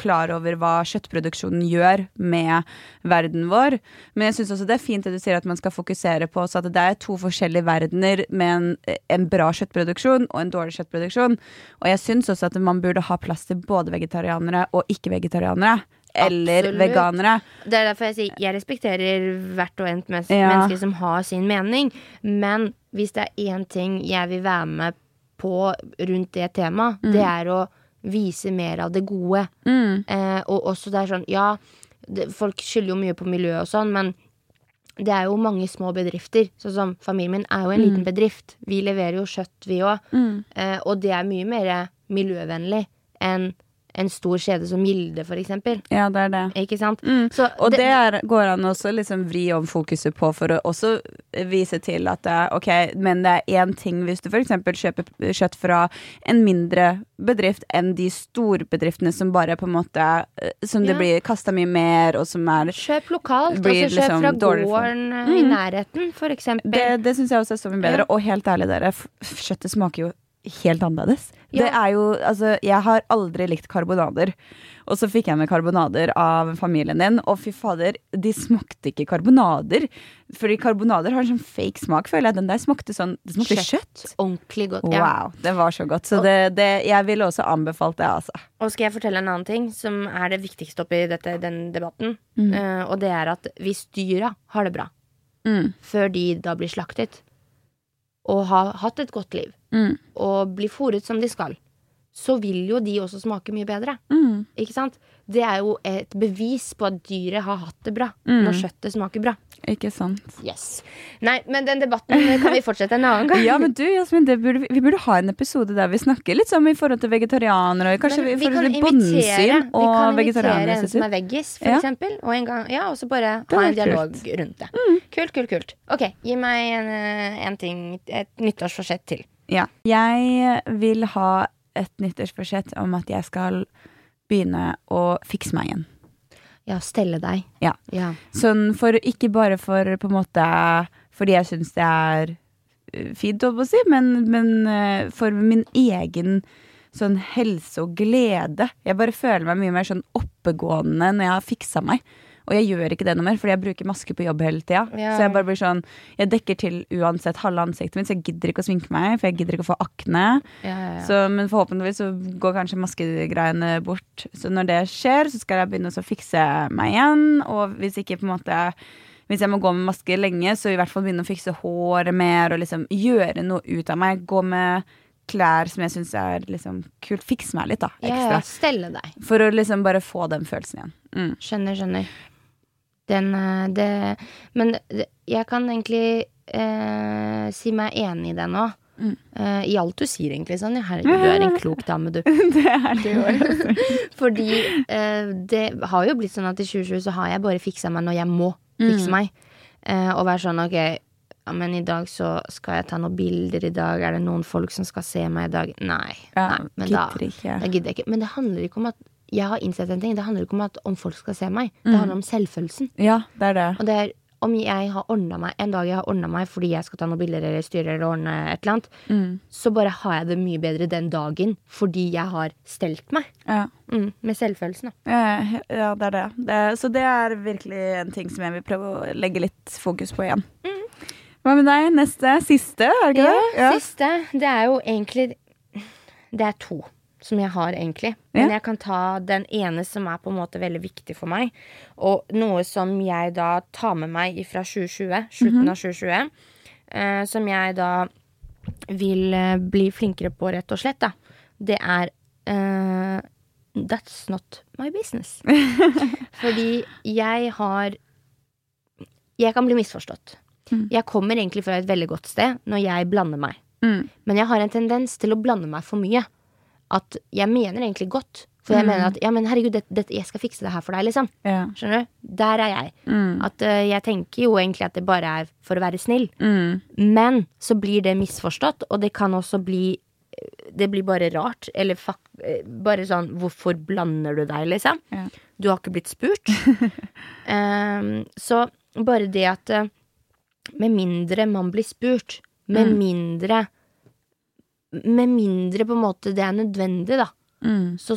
klar over hva kjøttproduksjonen gjør med verden vår. Men jeg syns også det er fint det du sier at man skal fokusere på at det er to forskjellige verdener med en, en bra kjøttproduksjon og en dårlig kjøttproduksjon. Og jeg syns også at man burde ha plass til både vegetarianere og ikke-vegetarianere. Eller Absolutt. veganere. Det er derfor jeg sier jeg respekterer hvert og ent menneske Ja. som har sin mening. Men hvis det er én ting jeg vil være med på rundt det temaet, det er å vise mer av det gode. Eh, og også det er sånn, ja, det, folk skylder jo mye på miljøet og sånn, men det er jo mange små bedrifter. Sånn som familien min er jo en liten bedrift. Vi leverer jo kjøtt, vi òg. Eh, og det er mye mer miljøvennlig enn en stor kjede som Gilde, for eksempel. Ja, det er det. Ikke sant? Mm. Så Og det er, går an også liksom vri om fokuset på for å også vise til at det er ok, men det er én ting hvis du f.eks. kjøper kjøtt fra en mindre bedrift enn de storbedriftene som bare på en måte eh, Som det Ja. blir kasta mye mer, og som er Kjøp lokalt, Blir altså kjøp liksom fra gården mm. i nærheten, eksempel. Det, det syns jeg også er så mye bedre. Og helt ærlig, dere, kjøttet smaker jo helt annerledes. Ja. Det er jo Altså, jeg har aldri likt karbonader. Og så fikk jeg med karbonader av familien din, og fy fader, de smakte ikke karbonader. Fordi karbonader har en sånn fake smak, føler jeg. Den der smakte sånn Det smakte kjøtt. Ordentlig godt. Ja. Wow, det var så godt. Så det, det, jeg ville også anbefalt det, altså. Og skal jeg fortelle en annen ting som er det viktigste oppi dette, den debatten. Mm. Uh, og det er at hvis dyra har det bra Mm. før de da blir slaktet, og har hatt et godt liv, Mm. og blir fòret som de skal, så vil jo de også smake mye bedre. Mm. Ikke sant? Det er jo et bevis på at dyret har hatt det bra Mm. når kjøttet smaker bra. Ikke sant. Yes. Nei, men den debatten kan vi fortsette en annen gang. Ja, men du, Jasmin, det burde, vi burde ha en episode der vi snakker litt sånn i forhold til vegetarianere, og kanskje Men i forhold til bondsyn og vegetarianere. vi kan invitere en som er veggis, for Ja. eksempel. Og, en gang, ja, og så bare ha en dialog kult. Mm. rundt det. Kult, kult, kult. Ok, gi meg en, eh, en ting, et nyttårsforsett til. Ja. Jeg vil ha et nyttårsforsett om at jeg skal begynne å fikse meg igjen. Ja, stelle deg. Ja. Ja. Sånn for ikke bare for på en måte Fordi jeg syns det er uh, fint, holdt på å si, men, men uh, for min egen sånn helse og glede. Jeg bare føler meg mye mer sånn oppegående når jeg har fiksa meg. Og jeg gjør ikke det noe mer, fordi jeg bruker maske på jobb hele tida. Ja. Så jeg bare blir sånn Jeg dekker til uansett halve ansiktet mitt, så jeg gidder ikke å sminke meg, for jeg gidder ikke å få akne. Ja, ja, ja. Så, men forhåpentligvis så går kanskje maskegreiene bort. Så når det skjer, så skal jeg begynne å fikse meg igjen. Og hvis ikke på en måte Hvis jeg må gå med maske lenge, så i hvert fall begynne å fikse håret mer og liksom gjøre noe ut av meg. Gå med klær som jeg syns er liksom kult. Fikse meg litt, da. ja, ja, stelle deg. For å liksom bare få den følelsen igjen. Mm. Skjønner, skjønner. Den, eh, det Men jeg kan egentlig eh, si meg enig i det nå. Mm. Eh, I alt du sier, egentlig. Sånn. Herregud, du er en klok dame, du. Det er det jo. Fordi eh, det har jo blitt sånn at i 2020 så har jeg bare fiksa meg når jeg må fikse Mm. meg. Eh, og være sånn ok, ja, men i dag så skal jeg ta noen bilder. I dag er det noen folk som skal se meg i dag. Nei. Ja, nei men da, da gidder jeg ikke. Men det handler ikke om at jeg har innsett en ting. Det handler ikke om at om folk skal se meg. Mm. Det handler om selvfølelsen. Ja, det er det. Og det er om jeg har ordna meg en dag jeg har ordna meg fordi jeg skal ta noen bilder eller styre eller ordne et eller annet, Mm. så bare har jeg det mye bedre den dagen fordi jeg har stelt meg. Ja. Mm, med selvfølelsen, da. Ja, ja, det er det. det. Så det er virkelig en ting som jeg vil prøve å legge litt fokus på igjen. Hva med deg? Neste? Siste, er det ikke det? Ja, Siste. Det er jo egentlig Det er to som jeg har, egentlig. Men Ja. jeg kan ta den ene som er på en måte veldig viktig for meg. Og noe som jeg da tar med meg fra 2020, slutten av 2020. eh, som jeg da vil eh, bli flinkere på, rett og slett. Da. Det er eh, That's not my business. Fordi jeg har Jeg kan bli misforstått. Mm. Jeg kommer egentlig fra et veldig godt sted når jeg blander meg. Mm. Men jeg har en tendens til å blande meg for mye. At jeg mener egentlig godt. For jeg Mm. mener at ja, men herregud, det, det, jeg skal fikse det her for deg, liksom. Ja. Skjønner du? Der er jeg. Mm. At uh, jeg tenker jo egentlig at det bare er for å være snill. Mm. Men så blir det misforstått, og det kan også bli Det blir bare rart. Eller eh, bare sånn Hvorfor blander du deg, liksom? Ja. Du har ikke blitt spurt. um, så bare det at uh, Med mindre man blir spurt, med Mm. mindre Med mindre på en måte det er nødvendig, da, Mm. så,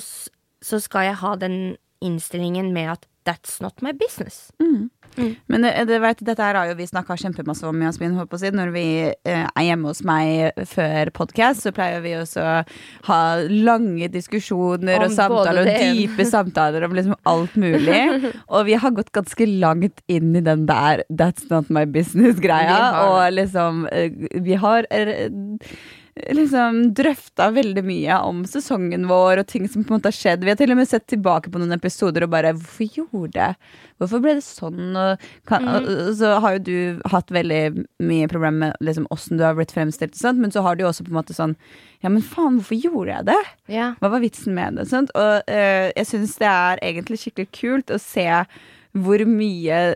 så skal jeg ha den innstillingen med at that's not my business. Mm. Mm. Men det, det, vet, dette her har jo vi snakka kjempemasse om Jasmin, si. Når vi eh, er hjemme hos meg før podkast, så pleier vi også å ha lange diskusjoner Om og samtaler, og dype samtaler om liksom alt mulig. Og vi har gått ganske langt inn i den der 'that's not my business'-greia. Og liksom eh, Vi har eh, liksom drøfta veldig mye om sesongen vår og ting som på en måte har skjedd. Vi har til og med sett tilbake på noen episoder og bare Hvorfor gjorde det? Hvorfor ble det sånn? Og, kan, Mm. og så har jo du hatt veldig mye problemer med liksom, åssen du har blitt fremstilt, sant? men så har du jo også på en måte sånn Ja, men faen, hvorfor gjorde jeg det? Yeah. Hva var vitsen med det? Sant? Og øh, jeg syns det er egentlig skikkelig kult å se hvor mye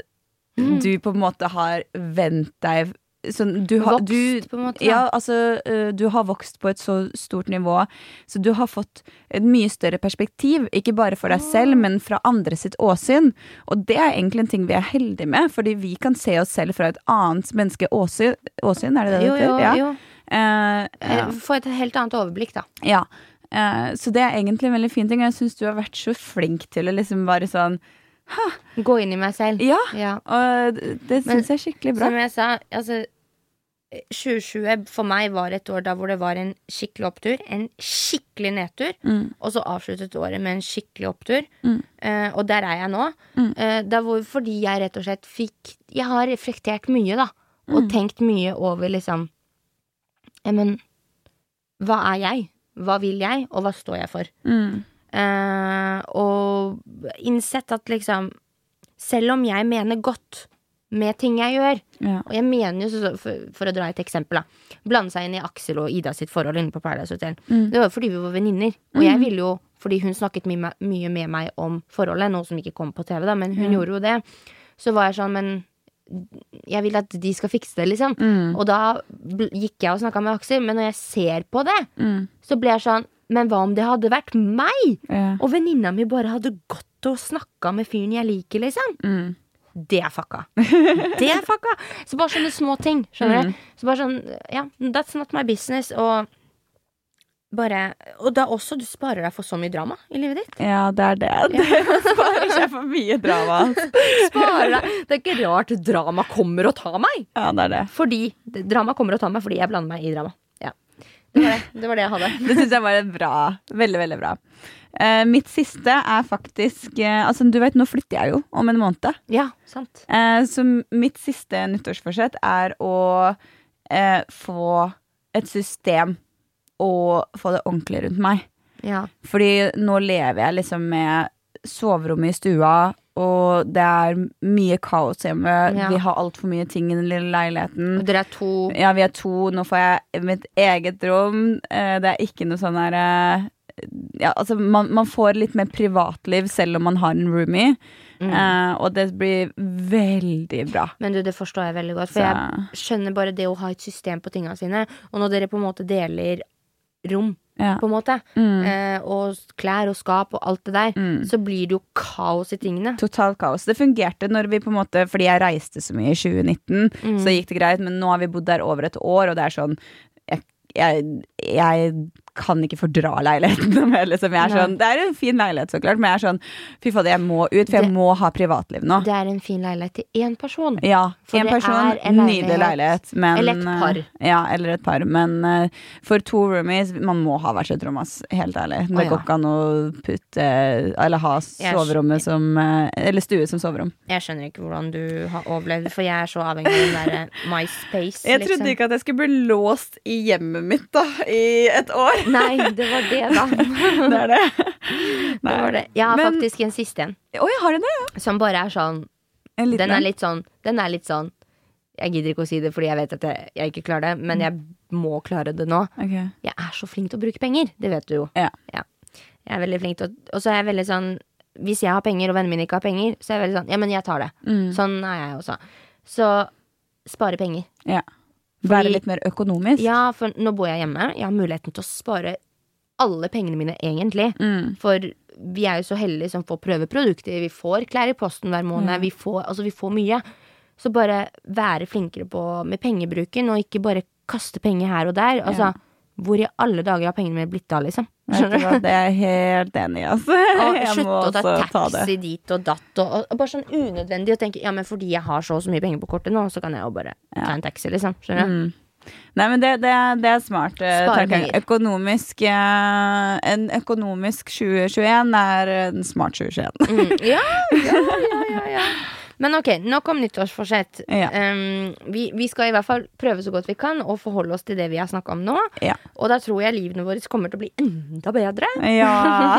Mm. du på en måte har vent deg sånn, du, har, Vokst, du, på en måte. ja, altså, øh, du har vokst på et så stort nivå, så du har fått et mye større perspektiv. Ikke bare for deg selv, men fra andre sitt åsyn. Og det er egentlig en ting vi er heldige med, fordi vi kan se oss selv fra et annet menneske åsyn. åsyn er det det det Jo, jo, heter? Ja. jo. Uh, ja. Eh, Få et helt annet overblikk, da. ja. Uh, så det er egentlig en veldig fin ting. Jeg syns du har vært så flink til å liksom bare sånn Gå inn i meg selv. Ja! Ja. Og det syns jeg er skikkelig bra. Som jeg sa, altså 2020 for meg var et år da hvor det var en skikkelig opptur, en skikkelig nedtur, Mm. og så avsluttet året med en skikkelig opptur. Mm. Uh, og der er jeg nå. Mm. Uh, hvor, fordi jeg rett og slett fikk Jeg har reflektert mye, da, og Mm. tenkt mye over liksom Ja, men hva er jeg? hva vil jeg, og hva står jeg for? Mm. Eh, og innsett at liksom Selv om jeg mener godt med ting jeg gjør, Ja. og jeg mener jo, så, for, for å dra et eksempel, da. Blande seg inn i Aksel og Ida sitt forhold inne på Paradise Hotel. Mm. Det var jo fordi vi var venninner. Og jeg ville jo, fordi hun snakket mye, mye med meg om forholdet, noe som ikke kom på TV, da, men hun gjorde jo det. Så var jeg sånn, men jeg vil at de skal fikse det, liksom. Mm. Og da gikk jeg og snakka med Aksel, men når jeg ser på det, Mm. så ble jeg sånn Men hva om det hadde vært meg? Ja. Og venninna mi bare hadde gått og snakka med fyren jeg liker, liksom. Mm. Det er fucka. Det er fucka. Så bare sånne små ting. Skjønner du? Så bare sånn, ja, that's not my business. Og bare Og da også, du sparer deg for så mye drama i livet ditt. ja, det er det. Det sparer seg for mye drama. Sparer deg. Det er ikke rart drama kommer og tar meg. Ja, det er det. Fordi Drama kommer og tar meg fordi jeg blander meg i drama. Ja. Det var det, det, var det jeg hadde. Det syns jeg var bra. Veldig, veldig bra. Eh, mitt siste er faktisk eh, Altså, du vet, nå flytter jeg jo om en måned. Ja, sant. Eh, så mitt siste nyttårsforsett er å eh, få et system og få det ordentlig rundt meg. Ja. Fordi nå lever jeg liksom med soverommet i stua, og det er mye kaos hjemme. Ja. Vi har altfor mye ting i den lille leiligheten. Og dere er to Ja, vi er to. Nå får jeg mitt eget rom. Eh, Det er ikke noe sånn her eh, ja, altså man, man får litt mer privatliv selv om man har en roomie. Mm. Uh, og det blir veldig bra. Men du, det forstår jeg veldig godt. For Så- jeg skjønner bare det å ha et system på tinga sine. Og når dere på en måte deler rom, Ja. på en måte, Mm. eh, og klær og skap og alt det der, Mm. så blir det jo kaos i tingene. Totalt kaos. Det fungerte når vi på en måte Fordi jeg reiste så mye i 2019, Mm. så gikk det greit. Men nå har vi bodd der over et år, og det er sånn Jeg, jeg, jeg kan ikke fordra leiligheten noe mer, liksom. Jeg er Nei. sånn, det er en fin leilighet, så klart, men jeg er sånn Fy fader, jeg må ut, for jeg Det- må ha privatliv nå. Det er en fin leilighet til én person. Ja, Én person, er en nydelig leilighet. leilighet. Men, Eller et par. eh, Ja, eller et par. Men uh, for to roomies, man må ha hvert sitt rom, ass. Helt ærlig. Det går ikke an å putte Eller ha soverommet som eh, Eller stue som soverom. Jeg skjønner ikke hvordan du har overlevd, for jeg er så avhengig av den derre MySpace. Jeg trodde liksom. ikke at jeg skulle bli låst i hjemmet mitt da i et år. Nei, det var det, da. Det er det. Det var det. Jeg har Men- faktisk en siste en, Oi, har du det? som bare er sånn En liten Den er litt sånn Den er litt sånn Jeg gidder ikke å si det fordi jeg vet at jeg, jeg ikke klarer det, men jeg må klare det nå. Ok. Jeg er så flink til å bruke penger. Det vet du jo. Ja. Jeg er veldig flink til å Og så er jeg veldig sånn Hvis jeg har penger, og vennene mine ikke har penger, så er jeg veldig sånn Ja, men jeg tar det. Mm. Sånn er jeg også. Så spare penger. Ja. Være litt mer økonomisk. Ja, for nå bor jeg hjemme. Jeg har muligheten til å spare alle pengene mine, egentlig. Mm. For vi er jo så heldige som får prøve produkter. Vi får klær i posten hver måned. Mm. Vi, får, altså, vi får mye. Så bare være flinkere på med pengebruken, og ikke bare kaste penger her og der. Altså, hvor i alle dager har pengene mine blitt av, liksom? Skjønner du? det er jeg helt enig i, altså. Og slutte å ta taxi ta dit og datt. Og, og, bare sånn unødvendig å tenke ja, men fordi jeg har så og så mye penger på kortet nå, så kan jeg jo bare ta en taxi, liksom. Skjønner du? Mm. Nei, men det, det, det er smart. eh. Økonomisk eh, En økonomisk 2021 er en smart 2021. Mm. Ja, ja, ja, ja, ja. Men ok, nok om nyttårsforsett. Ja. Um, vi, vi skal i hvert fall prøve så godt vi kan å forholde oss til det vi har snakka om nå. Ja. Og da tror jeg livene våre kommer til å bli enda bedre. Ja,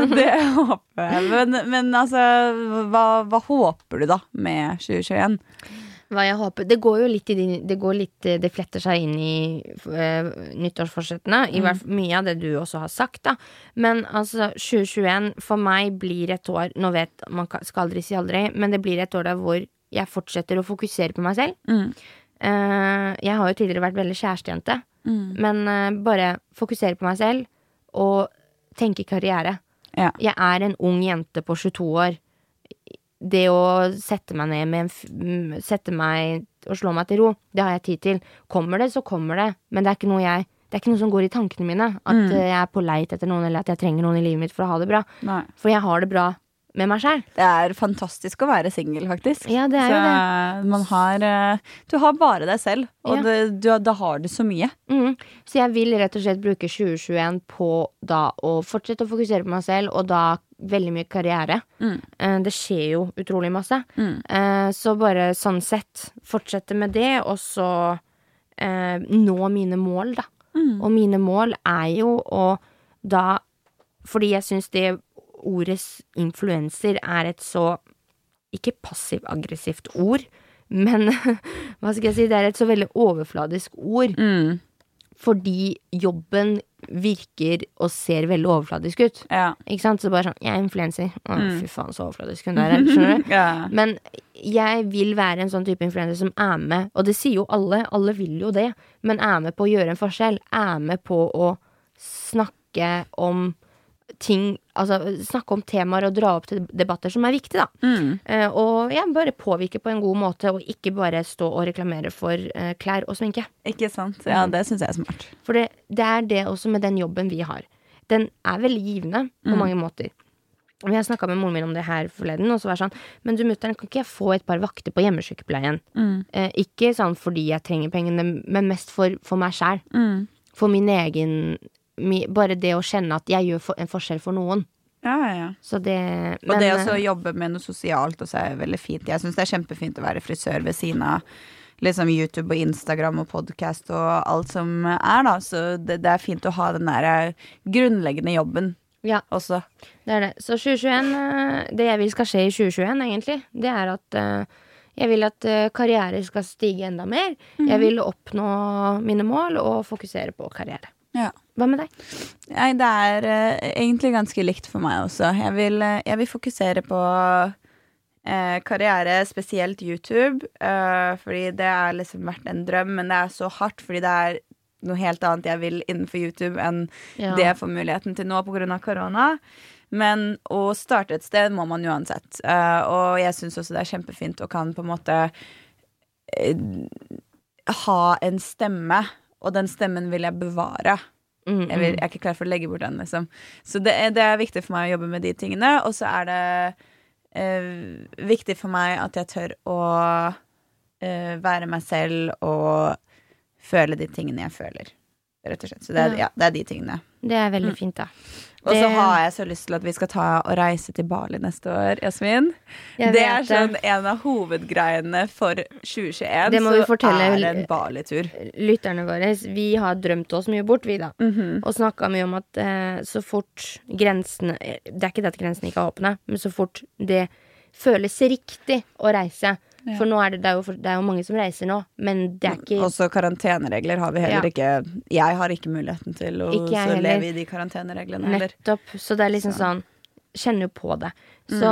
det håper jeg. Men, men altså, hva, hva håper du da med 2021? Hva jeg håper Det går jo litt i de, det, går litt, eh, det fletter seg inn i uh, nyttårsforsettene. I hvert fall mye av det du også har sagt, da. Men altså, 2021 for meg blir et år Nå vet man skal aldri si aldri, men det blir et år der hvor jeg fortsetter å fokusere på meg selv. Mm. Uh, jeg har jo tidligere vært veldig kjærestejente, Mm. men uh, bare fokusere på meg selv og tenke karriere. Ja. Jeg er en ung jente på 22 år. Det å sette meg ned med en Sette meg og slå meg til ro, det har jeg tid til. Kommer det, så kommer det, men det er ikke noe jeg det er ikke noe som går i tankene mine. At Mm. jeg er på leit etter noen, eller at jeg trenger noen i livet mitt for å ha det bra. Nei. For jeg har det bra med meg sjæl. Det er fantastisk å være singel, faktisk. Ja, det er jo det. man har eh, Du har bare deg selv, og Ja. det, du, da har du så mye. Mm. Så jeg vil rett og slett bruke 2021 på da å fortsette å fokusere på meg selv, og da veldig mye karriere. Mm. Eh, Det skjer jo utrolig masse. Mm. Eh, Så bare sånn sett fortsette med det, og så eh, nå mine mål, da. Mm. Og mine mål er jo å da Fordi jeg syns det ordet influenser er et så Ikke passiv-aggressivt ord, men hva skal jeg si, det er et så veldig overfladisk ord. Mm. Fordi jobben virker og ser veldig overfladisk ut. Ja. Ikke sant? Så bare sånn Jeg er influenser. Å, Mm. fy faen, så overfladisk hun er. Skjønner du? ja. Men jeg vil være en sånn type influenser som er med, og det sier jo alle, alle vil jo det, men er med på å gjøre en forskjell. Er med på å snakke om ting Altså snakke om temaer og dra opp til debatter som er viktige, da. Mm. Uh, og ja, bare påvirke på en god måte, og ikke bare stå og reklamere for uh, klær og sminke. Ikke sant. Ja, det syns jeg er smart. For det, det er det også med den jobben vi har. Den er veldig givende på mange måter. Og Jeg snakka med moren min om det her forleden, og så var det sånn Men du mutter'n, kan ikke jeg få et par vakter på hjemmesykepleien? Eh, ikke sånn fordi jeg trenger pengene, men mest for, for meg sjæl. Mm. For min egen Bare det å kjenne at jeg gjør en forskjell for noen. Ja, ja, det Og det å eh, jobbe med noe sosialt også er veldig fint. Jeg syns det er kjempefint å være frisør ved siden av liksom YouTube og Instagram og podkast og alt som er, da. Så det, det er fint å ha den der eh, grunnleggende jobben Ja, også. det er det. Så 2021 eh, Det jeg vil skal skje i 2021, egentlig, det er at jeg vil at karriere skal stige enda mer. Jeg vil oppnå mine mål og fokusere på karriere. Ja. Hva med deg? Nei, det er uh, egentlig ganske likt for meg også. Jeg vil, uh, jeg vil fokusere på uh, karriere, spesielt YouTube. fordi det har liksom vært en drøm, men det er så hardt fordi det er noe helt annet jeg vil innenfor YouTube enn Ja. det jeg får muligheten til nå pga. korona. Men å starte et sted må man uansett. Og jeg syns også det er kjempefint å kan på en måte ha en stemme, og den stemmen vil jeg bevare. Mm, Jeg, vil, jeg er ikke klar for å legge bort den, liksom. Så det det er viktig for meg å jobbe med de tingene. Og så er det eh, viktig for meg at jeg tør å eh, være meg selv og føle de tingene jeg føler. Rett og slett. Så det er, Ja. ja, det er de tingene. Det er veldig fint, da. Og så har jeg så lyst til at vi skal ta og reise til Bali neste år, Jasmin. Det er sånn en av hovedgreiene for 2021. Det må vi fortelle- er en Bali-tur. Lytterne våre, vi har drømt oss mye bort, vi, da. Mhm. Og snakka mye om at eh, så fort grensene Det er ikke det at grensene ikke er åpne, men så fort det føles riktig å reise. Ja. For nå er det, det, er jo, det er jo mange som reiser nå, men det er ikke Også karanteneregler har vi heller Ja. ikke Jeg har ikke muligheten til å leve i de karantenereglene heller. nettopp. Så det er liksom Så. sånn Kjenner jo på det. Så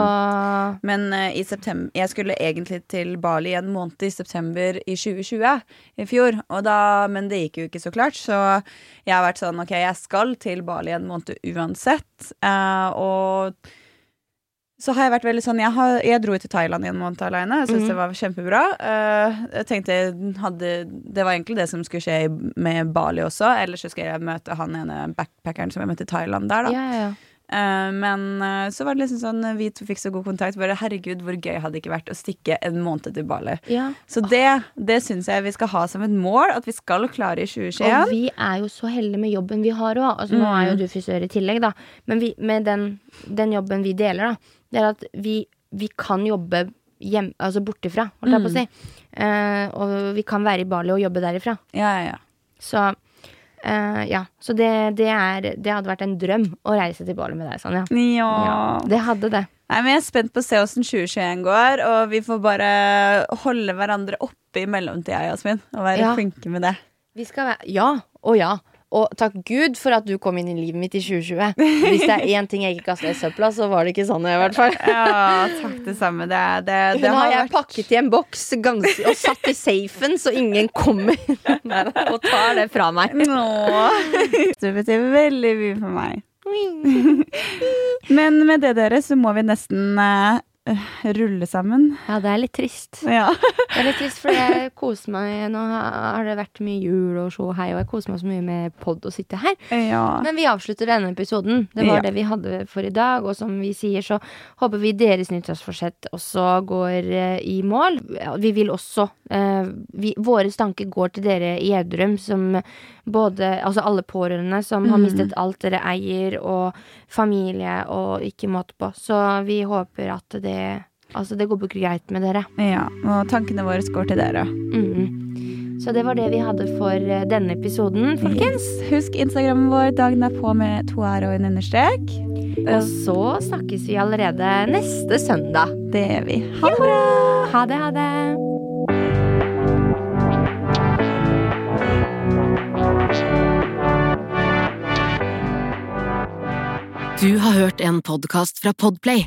Men uh, i september Jeg skulle egentlig til Bali en måned i september i 2020 i fjor, og da, men det gikk jo ikke så klart, så jeg har vært sånn OK, jeg skal til Bali en måned uansett, Uh, og så har jeg vært veldig sånn Jeg, har, jeg dro til Thailand i en måned alene. Jeg syntes mm. det var kjempebra. Uh, jeg tenkte hadde, Det var egentlig det som skulle skje med Bali også. Ellers så skal jeg møte han ene backpackeren som jeg møtte i Thailand der, da. ja, ja, ja. Eh, men eh, så var det liksom sånn vi to fikk så god kontakt. Bare herregud, hvor gøy hadde det ikke vært å stikke en måned til Bali. ja. Så det, det syns jeg vi skal ha som et mål, at vi skal klare i 2021. Og vi er jo så heldige med jobben vi har òg. Altså, Nå er jo Mm. du frisør i tillegg, da. Men vi, med den, den jobben vi deler, da, det er at vi, vi kan jobbe hjem, altså bortifra, holdt jeg på å Mm. si. Eh, og vi kan være i Bali og jobbe derifra. Ja, ja, ja. Så eh, ja. Så det, det, er, det hadde vært en drøm å reise til Bali med deg, Sonja. Ja. Ja, det hadde det. Nei, men Jeg er spent på å se åssen 2021 går, og vi får bare holde hverandre oppe i mellomtida, Jasmin. Og være Ja. flinke med det. Vi skal være Ja og ja. Og takk Gud for at du kom inn i livet mitt i 2020. Hvis det er én ting jeg ikke kasta i søpla, så var det ikke sånn i hvert fall. Ja, takk det samme. Det, det, det Hun har jeg vært- pakket i en boks ganske, og satt i safen, så ingen kommer og tar det fra meg. Nå. Det betyr veldig mye for meg. Men med det, dere, så må vi nesten eh, rulle sammen. Ja, det er litt trist. Ja. Det er litt trist, for jeg koser meg Nå har det vært mye jul og så hei, og jeg koser meg så mye med pod og sitte her. ja. Men vi avslutter denne episoden. Det var Ja. det vi hadde for i dag. Og som vi sier, så håper vi deres nyttårsforsett også går eh, i mål. Vi vil også eh, vi, Våre tanker går til dere i Gjerdrum, som både Altså alle pårørende som har Mm. mistet alt dere eier, og familie, og ikke måte på. Så vi håper at det Altså, det går greit med dere. ja. Og tankene våre går til dere. Mm Så Så det var det vi hadde for eh, denne episoden, folkens. Husk Instagrammen vår, dagen er på med to r og en understrek. Og så snakkes vi allerede neste søndag. Det gjør vi. Ha det bra! Ha det, ha det. Du har hørt en podkast fra Podplay.